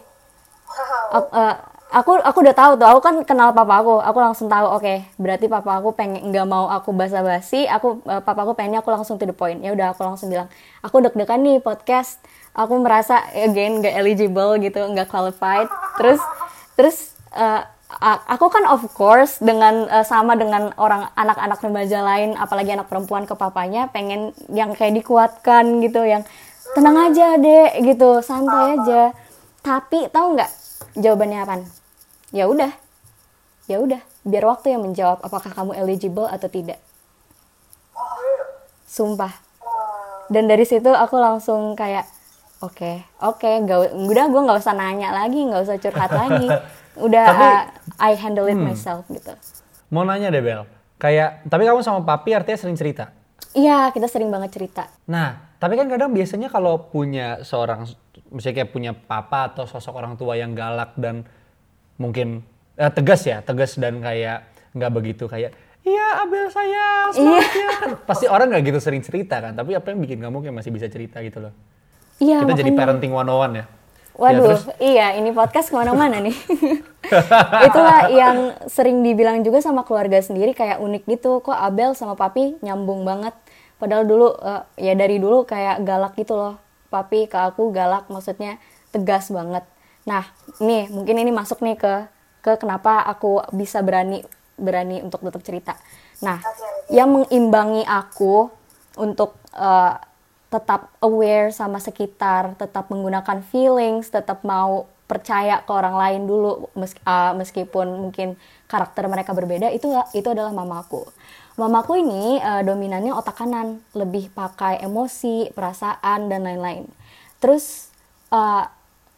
aku, eh, aku aku udah tahu tuh aku kan kenal papa aku. Aku langsung tahu oke berarti papa aku pengen nggak mau aku basa-basi aku eh, papa aku pengennya aku langsung to the point. Ya udah aku langsung bilang aku deg-degan nih podcast. Aku merasa again nggak eligible gitu nggak qualified. Terus terus a- aku kan of course dengan eh, sama dengan orang anak-anak remaja lain apalagi anak perempuan ke papanya pengen yang kayak dikuatkan gitu yang tenang aja dek gitu santai aja. Tapi tahu nggak jawabannya apa ya udah. Ya udah biar waktu yang menjawab apakah kamu eligible atau tidak. Sumpah. Dan dari situ aku langsung kayak oke oke nggak udah gue nggak usah nanya lagi nggak usah curhat lagi. Udah Tapi- uh, I handle it myself gitu. Mau nanya deh Bel, kayak tapi kamu sama papi artinya sering cerita. iya kita sering banget cerita. Nah, tapi kan kadang biasanya kalau punya seorang, misalnya kayak punya papa atau sosok orang tua yang galak dan mungkin eh, tegas ya, tegas dan kayak nggak begitu kayak, iya Abel saya, semangat ya." Kan pasti orang nggak gitu sering cerita kan, tapi apa yang bikin kamu kayak masih bisa cerita gitu loh. iya Kita jadi makanya. parenting 101 ya. Waduh, Ya, terus, iya ini podcast ke mana-mana nih. Itulah yang sering dibilang juga sama keluarga sendiri kayak unik gitu. Kok Abel sama Papi nyambung banget. Padahal dulu eh, ya dari dulu kayak galak gitu loh. Papi ke aku galak maksudnya tegas banget. Nah, nih mungkin ini masuk nih ke ke kenapa aku bisa berani berani untuk tetap cerita. Nah, yang mengimbangi aku untuk eh, tetap aware sama sekitar, tetap menggunakan feelings, tetap mau percaya ke orang lain dulu meski- uh, meskipun mungkin karakter mereka berbeda itu itu adalah mamaku. Mamaku ini uh, dominannya otak kanan, lebih pakai emosi, perasaan dan lain-lain. Terus uh,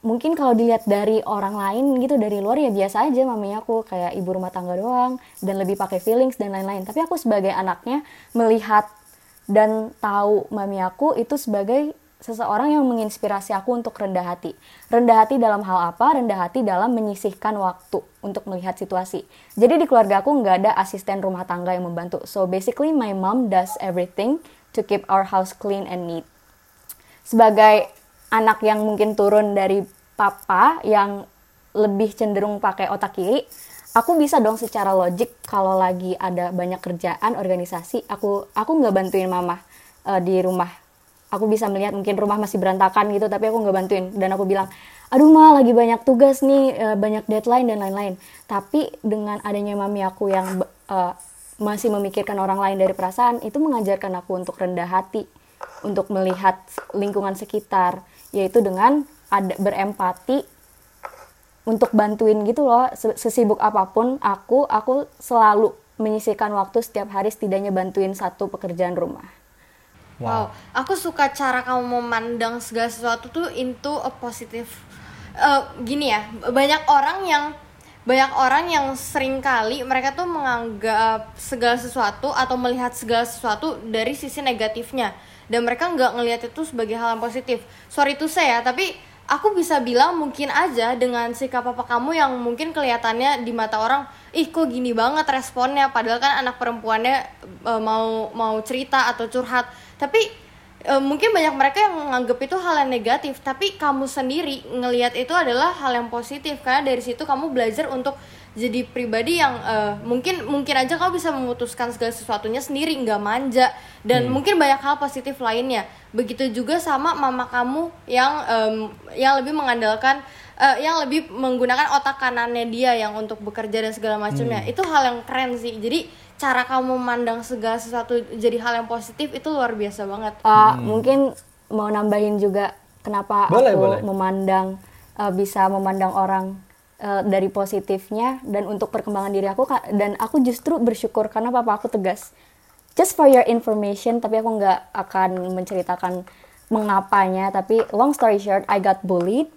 mungkin kalau dilihat dari orang lain gitu dari luar ya biasa aja mamanya aku kayak ibu rumah tangga doang dan lebih pakai feelings dan lain-lain. Tapi aku sebagai anaknya melihat dan tahu mami aku itu sebagai seseorang yang menginspirasi aku untuk rendah hati. Rendah hati dalam hal apa? Rendah hati dalam menyisihkan waktu untuk melihat situasi. Jadi di keluarga aku nggak ada asisten rumah tangga yang membantu. So basically my mom does everything to keep our house clean and neat. Sebagai anak yang mungkin turun dari papa yang lebih cenderung pakai otak kiri, aku bisa dong secara logik kalau lagi ada banyak kerjaan organisasi aku aku nggak bantuin mama eh, di rumah. Aku bisa melihat mungkin rumah masih berantakan gitu tapi aku nggak bantuin. Dan aku bilang aduh ma lagi banyak tugas nih eh, banyak deadline dan lain-lain. Tapi dengan adanya mami aku yang eh, masih memikirkan orang lain dari perasaan itu mengajarkan aku untuk rendah hati untuk melihat lingkungan sekitar yaitu dengan ada berempati untuk bantuin gitu loh Se- sesibuk apa pun aku aku selalu menyisihkan waktu setiap hari setidaknya bantuin satu pekerjaan rumah Wow. aku suka cara kamu memandang segala sesuatu tuh into a positive. Eh, gini ya, banyak orang yang banyak orang yang sering kali mereka tuh menganggap segala sesuatu atau melihat segala sesuatu dari sisi negatifnya dan mereka nggak ngelihat itu sebagai hal yang positif. Sorry to say ya, tapi aku bisa bilang mungkin aja dengan sikap apa kamu yang mungkin kelihatannya di mata orang ih kok gini banget responnya? Padahal kan anak perempuannya eh, mau mau cerita atau curhat. Tapi eh, mungkin banyak mereka yang menganggap itu hal yang negatif. Tapi kamu sendiri ngelihat itu adalah hal yang positif. Karena dari situ kamu belajar untuk jadi pribadi yang eh, mungkin mungkin aja kamu bisa memutuskan segala sesuatunya sendiri nggak manja. Dan mungkin banyak hal positif lainnya. Begitu juga sama mama kamu yang em, yang lebih mengandalkan eh, yang lebih menggunakan otak kanannya dia yang untuk bekerja dan segala macamnya. Itu hal yang keren sih. Jadi cara kamu memandang segala sesuatu jadi hal yang positif itu luar biasa banget. Uh, mungkin mau nambahin juga kenapa Boleh, aku boleh. memandang uh, bisa memandang orang uh, dari positifnya dan untuk perkembangan diri aku dan aku justru bersyukur karena papa aku tegas. Just for your information tapi aku nggak akan menceritakan mengapanya tapi long story short I got bullied.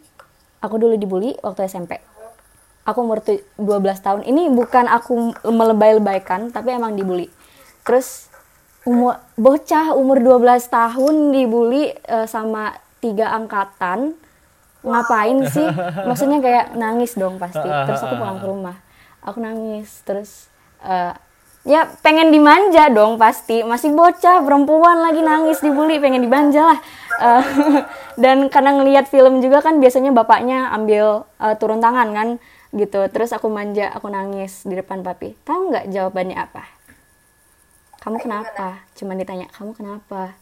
Aku dulu dibully waktu SMP aku umur tu- 12 tahun. Ini bukan aku melebay-lebaykan tapi emang dibully. Terus umur bocah umur 12 tahun dibully eh, sama tiga angkatan ngapain sih? Maksudnya kayak nangis dong pasti. Terus aku pulang ke rumah. Aku nangis terus eh, ya pengen dimanja dong pasti. Masih bocah perempuan lagi nangis dibully pengen dimanja lah. Eh, dan karena ngelihat film juga kan biasanya bapaknya ambil eh, turun tangan kan gitu. Terus aku manja aku nangis di depan papi. Tahu nggak jawabannya apa? Kamu kenapa? Cuman ditanya kamu kenapa?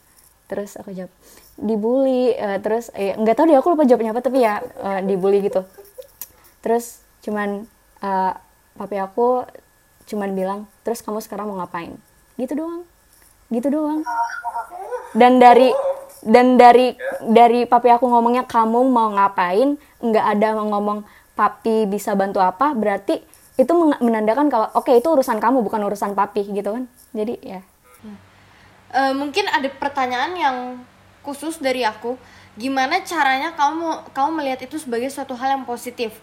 Terus aku jawab dibully eh, terus eh, nggak tahu deh aku lupa jawabnya apa tapi ya eh, dibully gitu. Terus cuman eh, papi aku cuman bilang terus kamu sekarang mau ngapain? Gitu doang. Gitu doang. Dan dari dan dari dari papi aku ngomongnya kamu mau ngapain? Nggak ada ngomong papi bisa bantu apa? Berarti itu menandakan kalau oke itu urusan kamu bukan urusan papi gitu kan. Jadi ya. Eh, mungkin ada pertanyaan yang khusus dari aku gimana caranya kamu kamu melihat itu sebagai suatu hal yang positif?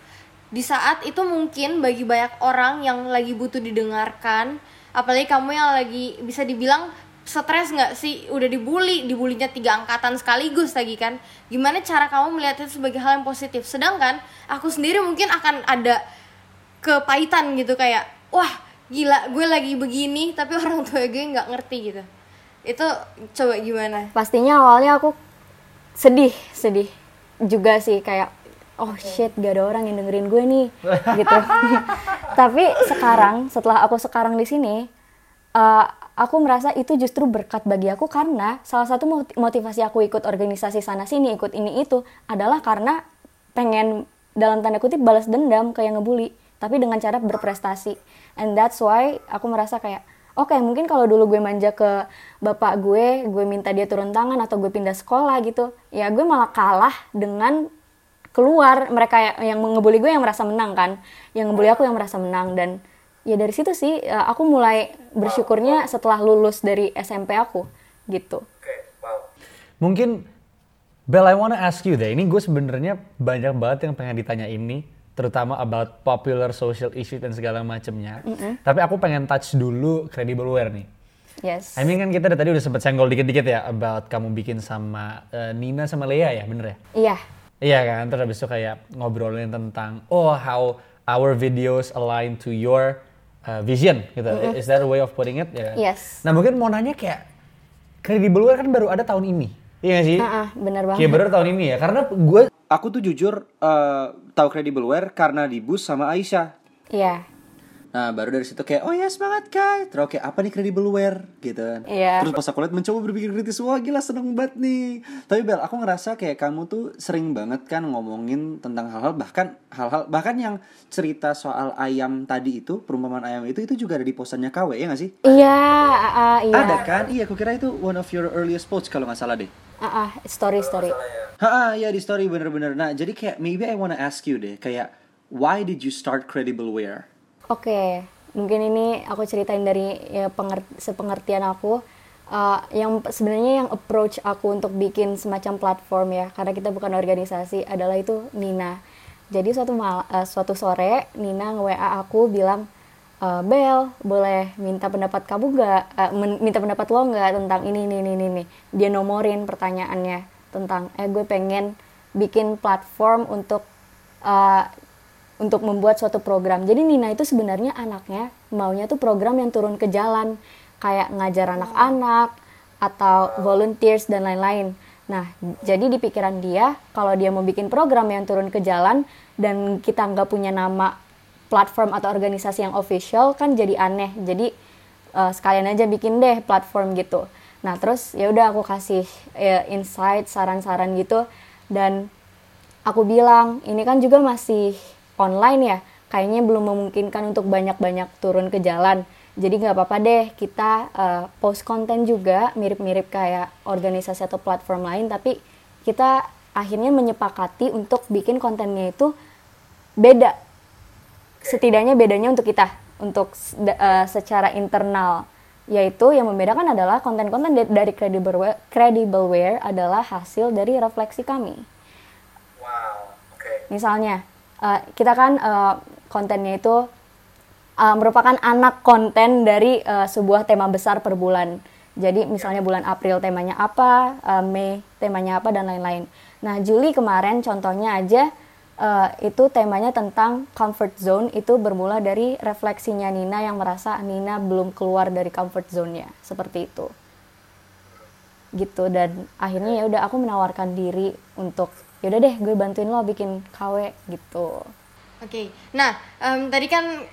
Di saat itu mungkin bagi banyak orang yang lagi butuh didengarkan apalagi kamu yang lagi bisa dibilang stres nggak sih? Udah dibully dibulinya tiga angkatan sekaligus lagi kan? Gimana cara kamu melihat itu sebagai hal yang positif? Sedangkan aku sendiri mungkin akan ada kepahitan gitu kayak wah gila gue lagi begini tapi orang tua gue nggak ngerti gitu itu coba gimana? Pastinya awalnya aku sedih sedih juga sih kayak oh shit gak ada orang yang dengerin gue nih gitu. Tapi sekarang setelah aku sekarang di sini eh, aku merasa itu justru berkat bagi aku karena salah satu moti- motivasi aku ikut organisasi sana sini ikut ini itu adalah karena pengen dalam tanda kutip balas dendam kayak ngebully tapi dengan cara berprestasi. And that's why aku merasa kayak oke mungkin kalau dulu gue manja ke bapak gue gue minta dia turun tangan atau gue pindah sekolah gitu ya gue malah kalah dengan keluar. Mereka yang, yang ngebully gue yang merasa menang kan yang ngebully aku yang merasa menang. Dan ya dari situ sih eh, aku mulai bersyukurnya setelah lulus dari SMP aku gitu. Mungkin Bel, I wanna ask you deh. Ini gue sebenarnya banyak banget yang pengen ditanya ini, terutama about popular social issue dan segala macemnya. Tapi aku pengen touch dulu credibleware nih. yes I mean kan kita dari tadi udah sempet senggol dikit-dikit ya about kamu bikin sama eh, Nina sama Lea ya, bener ya? iya Iya kan, terus habis itu kayak ngobrolin tentang oh how our videos align to your uh, vision gitu. Is that a way of putting it? Ya kan? Yes. Nah mungkin mau nanya kayak Credibleware kan baru ada tahun ini, iya gak sih? Ah, ah, benar banget Kayak baru tahun ini ya, karena gue Aku tuh jujur eh, tahu Credibleware karena di bus sama Aisyah. iya Nah baru dari situ kayak oh ya semangat guys Terus kayak apa nih Credibleware gitu kan Iya. Terus pas aku lihat mencoba berpikir kritis Wah gila seneng banget nih Tapi Bel aku ngerasa kayak kamu tuh sering banget kan ngomongin tentang hal-hal Bahkan hal-hal bahkan yang cerita soal ayam tadi itu Perumpamaan ayam itu itu juga ada di posannya KW ya gak sih? iya ah, iya Ada kan? Iya aku kira itu one of your earliest posts kalau nggak salah deh Ah, ah, story story Ha ya di story bener-bener Nah jadi kayak maybe I wanna ask you deh Kayak why did you start Credibleware? Oke, mungkin ini aku ceritain dari ya, penger- sepengertian aku. Uh, yang sebenarnya yang approach aku untuk bikin semacam platform ya, karena kita bukan organisasi, adalah itu Nina. Jadi suatu mal uh, suatu sore Nina nge WA aku bilang, "Eh, Bel, boleh minta pendapat kamu nggak? Eh, men- minta pendapat lo nggak tentang ini, ini, ini, ini, ini?" Dia nomorin pertanyaannya tentang, eh gue pengen bikin platform untuk uh, untuk membuat suatu program. Jadi Nina itu sebenarnya anaknya maunya tuh program yang turun ke jalan, kayak ngajar anak-anak atau volunteers dan lain-lain. Nah, jadi di pikiran dia kalau dia mau bikin program yang turun ke jalan dan kita nggak punya nama platform atau organisasi yang official kan jadi aneh. Jadi eh, sekalian aja bikin deh platform gitu. Nah, terus ya udah aku kasih eh, insight, saran-saran gitu dan aku bilang ini kan juga masih online ya kayaknya belum memungkinkan untuk banyak-banyak turun ke jalan jadi nggak apa-apa deh kita uh, post konten juga mirip-mirip kayak organisasi atau platform lain tapi kita akhirnya menyepakati untuk bikin kontennya itu beda setidaknya bedanya untuk kita untuk eh, secara internal yaitu yang membedakan adalah konten-konten da- dari credibleware, credibleware adalah hasil dari refleksi kami misalnya eh, kita kan eh, kontennya itu eh, merupakan anak konten dari eh, sebuah tema besar per bulan. Jadi misalnya bulan April temanya apa, eh, Mei temanya apa dan lain-lain. Nah Juli kemarin contohnya aja eh, itu temanya tentang comfort zone itu bermula dari refleksinya Nina yang merasa Nina belum keluar dari comfort zone-nya. Seperti itu. Gitu dan akhirnya ya udah aku menawarkan diri untuk yaudah deh gue bantuin lo bikin KW gitu. Oke, nah em, tadi kan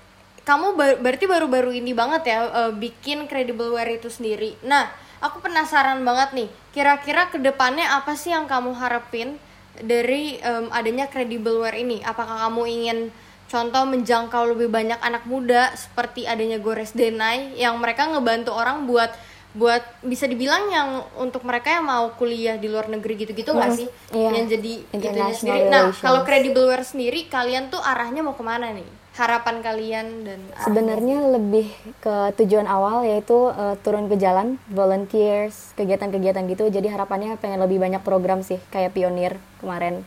kamu bar- berarti baru-baru ini banget ya eh, bikin credibleware itu sendiri. Nah, aku penasaran banget nih, kira-kira ke depannya apa sih yang kamu harapin dari em, adanya credibleware ini? Apakah kamu ingin contoh menjangkau lebih banyak anak muda seperti adanya Gores Denai yang mereka ngebantu orang buat buat bisa dibilang yang untuk mereka yang mau kuliah di luar negeri gitu-gitu nggak Mm, sih? Iya. yang jadi International sendiri. Nah kalau credibleware sendiri kalian tuh arahnya mau ke mana nih harapan kalian dan Sebenarnya lebih ke tujuan awal yaitu eh, turun ke jalan, volunteers, kegiatan-kegiatan gitu. Jadi harapannya pengen lebih banyak program sih, kayak pionir kemarin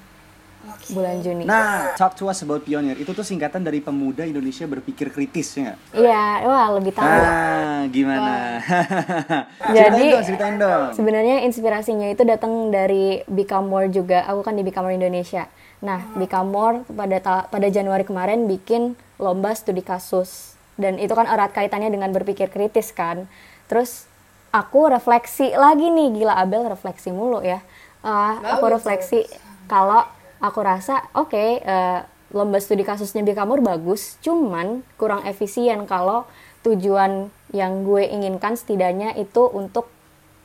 bulan Juni. Nah, talk to us about Pioneer. Itu tuh singkatan dari Pemuda Indonesia Berpikir Kritis, ya? Iya, wah lebih tahu. Ah, gimana? ceritain Jadi dong, ceritain dong. sebenarnya inspirasinya itu datang dari Become More juga. Aku kan di Become More Indonesia. Nah, More pada pada Januari kemarin bikin lomba studi kasus dan itu kan erat kaitannya dengan berpikir kritis kan. Terus aku refleksi lagi nih, gila Abel refleksi mulu ya. Eh, aku refleksi kalau aku rasa oke eh, lomba studi kasusnya Bikamur bagus, cuman kurang efisien kalau tujuan yang gue inginkan setidaknya itu untuk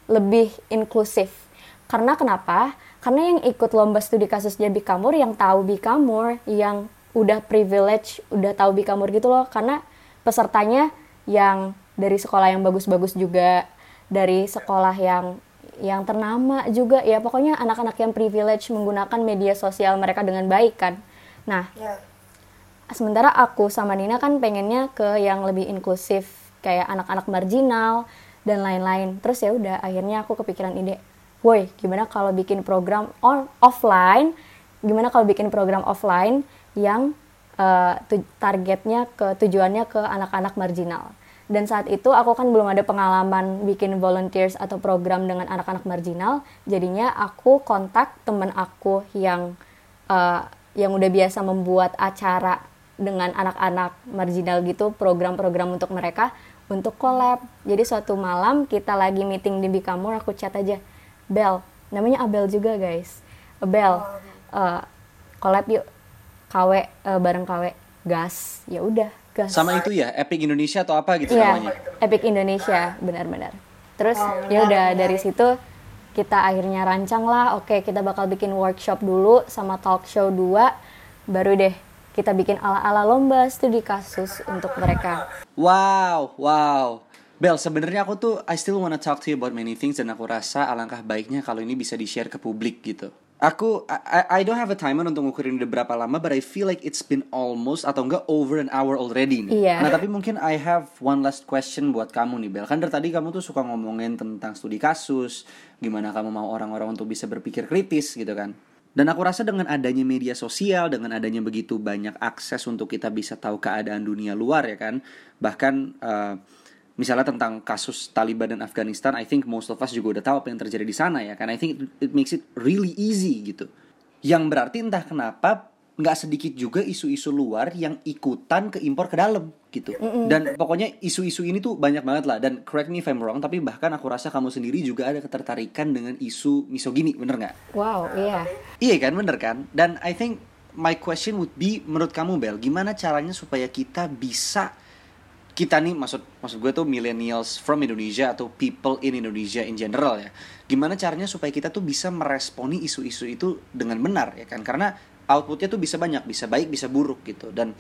lebih inklusif. Karena kenapa? Karena yang ikut lomba studi kasusnya Bikamur, yang tahu Bikamur, yang udah privilege, udah tahu Bikamur gitu loh. Karena pesertanya yang dari sekolah yang bagus-bagus juga, dari sekolah yang yang ternama juga ya pokoknya anak-anak yang privilege menggunakan media sosial mereka dengan baik kan. Nah, sementara aku sama Nina kan pengennya ke yang lebih inklusif kayak anak-anak marginal dan lain-lain terus ya udah akhirnya aku kepikiran ide woi gimana kalau bikin program on offline? Gimana kalau bikin program offline yang tu- targetnya ke tujuannya ke anak-anak marginal? Dan saat itu aku kan belum ada pengalaman bikin volunteers atau program dengan anak-anak marginal. Jadinya aku kontak temen aku yang eh, yang udah biasa membuat acara dengan anak-anak marginal gitu program-program untuk mereka untuk collab. Jadi suatu malam kita lagi meeting di Bikamur aku chat aja Bel. Namanya Abel juga guys. Bel eh, collab yuk. KW eh, bareng KW gas. Ya udah gas. Sama itu ya, Epic Indonesia atau apa gitu Iya, namanya? Epic Indonesia, benar-benar. Terus ya udah dari situ kita akhirnya rancang lah, oke kita bakal bikin workshop dulu sama talk show 2, baru deh kita bikin ala-ala lomba studi kasus untuk mereka. Wow, wow. Bel, sebenarnya aku tuh I still wanna talk to you about many things dan aku rasa alangkah baiknya kalau ini bisa di-share ke publik gitu. Aku I, I- don't have a timer untuk ngukurin udah berapa lama but I feel like it's been almost atau enggak over an hour already nih. Iya. Nah, tapi mungkin I have one last question buat kamu nih Bel. Kan dari tadi kamu tuh suka ngomongin tentang studi kasus, gimana kamu mau orang-orang untuk bisa berpikir kritis gitu kan. Dan aku rasa dengan adanya media sosial, dengan adanya begitu banyak akses untuk kita bisa tahu keadaan dunia luar ya kan. Bahkan eh, misalnya tentang kasus Taliban dan Afghanistan, I think most of us juga udah tahu apa yang terjadi di sana ya kan. I think it, it makes it really easy gitu. Yang berarti entah kenapa nggak sedikit juga isu-isu luar yang ikutan ke impor ke dalam gitu. Dan pokoknya isu-isu ini tuh banyak banget lah. Dan correct me if I'm wrong, tapi bahkan aku rasa kamu sendiri juga ada ketertarikan dengan isu misogini, bener nggak? Wow, iya. Iya kan, bener kan? Dan I think my question would be, menurut kamu Bel, gimana caranya supaya kita bisa kita nih maksud maksud gue tuh millennials from Indonesia atau people in Indonesia in general ya. Gimana caranya supaya kita tuh bisa meresponi isu-isu itu dengan benar ya kan? Karena outputnya tuh bisa banyak, bisa baik, bisa buruk gitu. Dan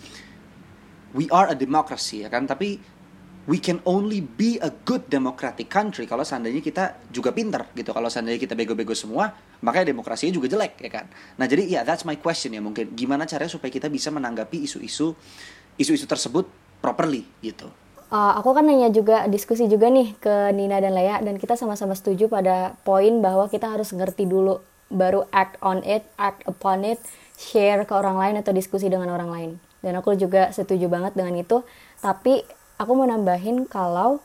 we are a democracy ya kan tapi we can only be a good democratic country kalau seandainya kita juga pinter gitu kalau seandainya kita bego-bego semua makanya demokrasinya juga jelek ya kan nah jadi ya that's my question ya mungkin gimana caranya supaya kita bisa menanggapi isu-isu isu-isu tersebut properly gitu Uh, aku kan nanya juga diskusi juga nih ke Nina dan Lea dan kita sama-sama setuju pada poin bahwa kita harus ngerti dulu baru act on it, act upon it, share ke orang lain atau diskusi dengan orang lain. Dan aku juga setuju banget dengan itu. Tapi aku mau nambahin kalau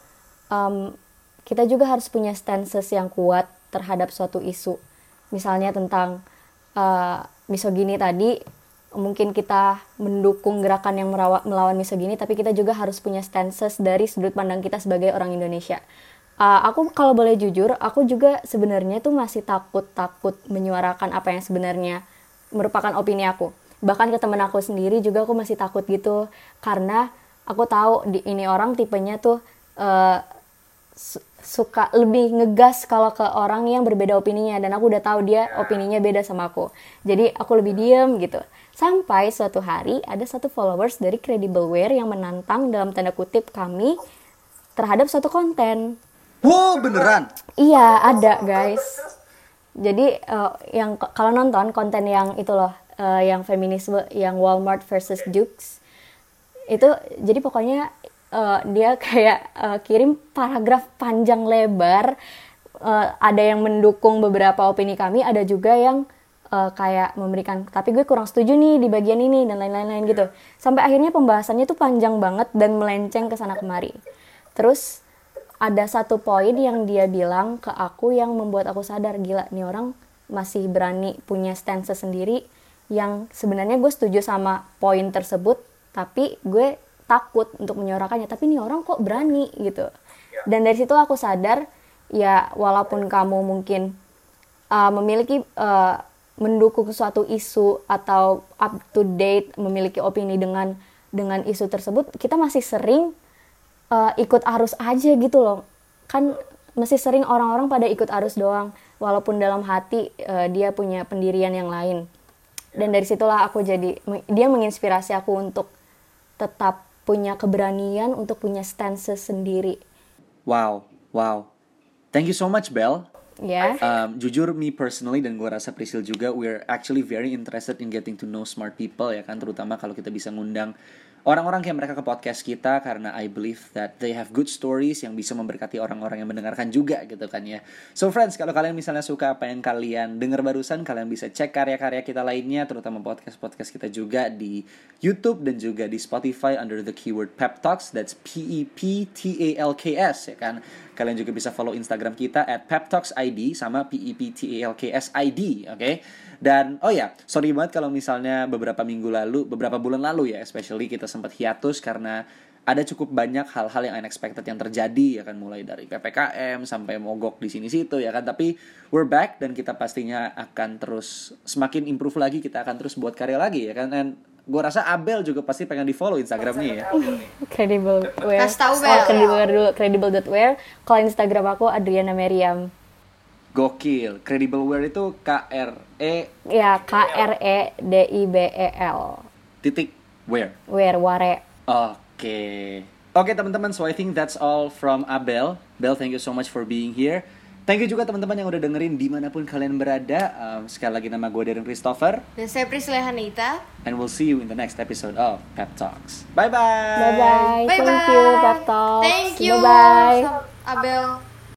um, kita juga harus punya stances yang kuat terhadap suatu isu. Misalnya tentang uh, misogini tadi, mungkin kita mendukung gerakan yang merawa- melawan misogini, tapi kita juga harus punya stances dari sudut pandang kita sebagai orang Indonesia. Uh, aku kalau boleh jujur, aku juga sebenarnya tuh masih takut-takut menyuarakan apa yang sebenarnya merupakan opini aku. Bahkan ke temen aku sendiri juga aku masih takut gitu, karena aku tahu di ini orang tipenya tuh uh, su- suka lebih ngegas kalau ke orang yang berbeda opininya dan aku udah tahu dia opininya beda sama aku. Jadi aku lebih diem gitu. Sampai suatu hari ada satu followers dari Credibleware yang menantang dalam tanda kutip kami terhadap suatu konten. Wow, beneran? Iya, ada guys. Jadi eh, yang kalau nonton konten yang itu loh, eh, yang feminisme, yang Walmart versus Dukes, itu jadi pokoknya eh, dia kayak eh, kirim paragraf panjang lebar. Eh, ada yang mendukung beberapa opini kami, ada juga yang eh, kayak memberikan, tapi gue kurang setuju nih di bagian ini dan lain-lain gitu. Sampai akhirnya pembahasannya tuh panjang banget dan melenceng ke sana kemari. Terus ada satu poin yang dia bilang ke aku yang membuat aku sadar gila nih orang masih berani punya stance sendiri yang sebenarnya gue setuju sama poin tersebut tapi gue takut untuk menyuarakannya tapi nih orang kok berani gitu dan dari situ aku sadar ya walaupun kamu mungkin uh, memiliki uh, mendukung suatu isu atau up to date memiliki opini dengan dengan isu tersebut kita masih sering uh, ikut arus aja gitu loh kan masih sering orang-orang pada ikut arus doang walaupun dalam hati uh, dia punya pendirian yang lain dan dari situlah aku jadi dia menginspirasi aku untuk tetap punya keberanian untuk punya stance sendiri Wow, wow. Thank you so much, Bel. Ya Um, jujur me personally dan gue rasa Priscil juga we're actually very interested in getting to know smart people ya kan terutama kalau kita bisa ngundang orang-orang kayak mereka ke podcast kita karena I believe that they have good stories yang bisa memberkati orang-orang yang mendengarkan juga gitu kan ya. So friends, kalau kalian misalnya suka apa yang kalian dengar barusan, kalian bisa cek karya-karya kita lainnya terutama podcast-podcast kita juga di YouTube dan juga di Spotify under the keyword Pep Talks. That's P E P T A L K S ya kan. Kalian juga bisa follow Instagram kita at Pep Talks ID sama P E P T A L K S ID, oke? Dan oh ya, sorry banget kalau misalnya beberapa minggu lalu, beberapa bulan lalu ya, especially kita sempat hiatus karena ada cukup banyak hal-hal yang unexpected yang terjadi ya kan? Mulai dari PPKM sampai mogok di sini situ ya kan? Tapi we're back dan kita pastinya akan terus semakin improve lagi kita akan terus buat karya lagi ya kan? Dan gue rasa Abel juga pasti pengen di follow Instagramnya ya. Credible wear Kasih tahu, oh, Bel. credible wear dulu credible.wear kalau Instagram aku Adriana Meriam. Gokil. Credible wear itu K R E ya K R E D I B E L. Titik wear wear ware. Oke. Oke teman-teman, so I think that's all from Abel. Bel, thank you so much for being here. Thank you juga teman-teman yang udah dengerin di mana pun kalian berada. Um, sekali lagi nama gue Darren Christopher. Dan saya Priscilla Hanita. And we'll see you in the next episode of Pep Talks. Bye-bye. bye bye Bye thank you Pep Talks Thank you. bye bye Abel.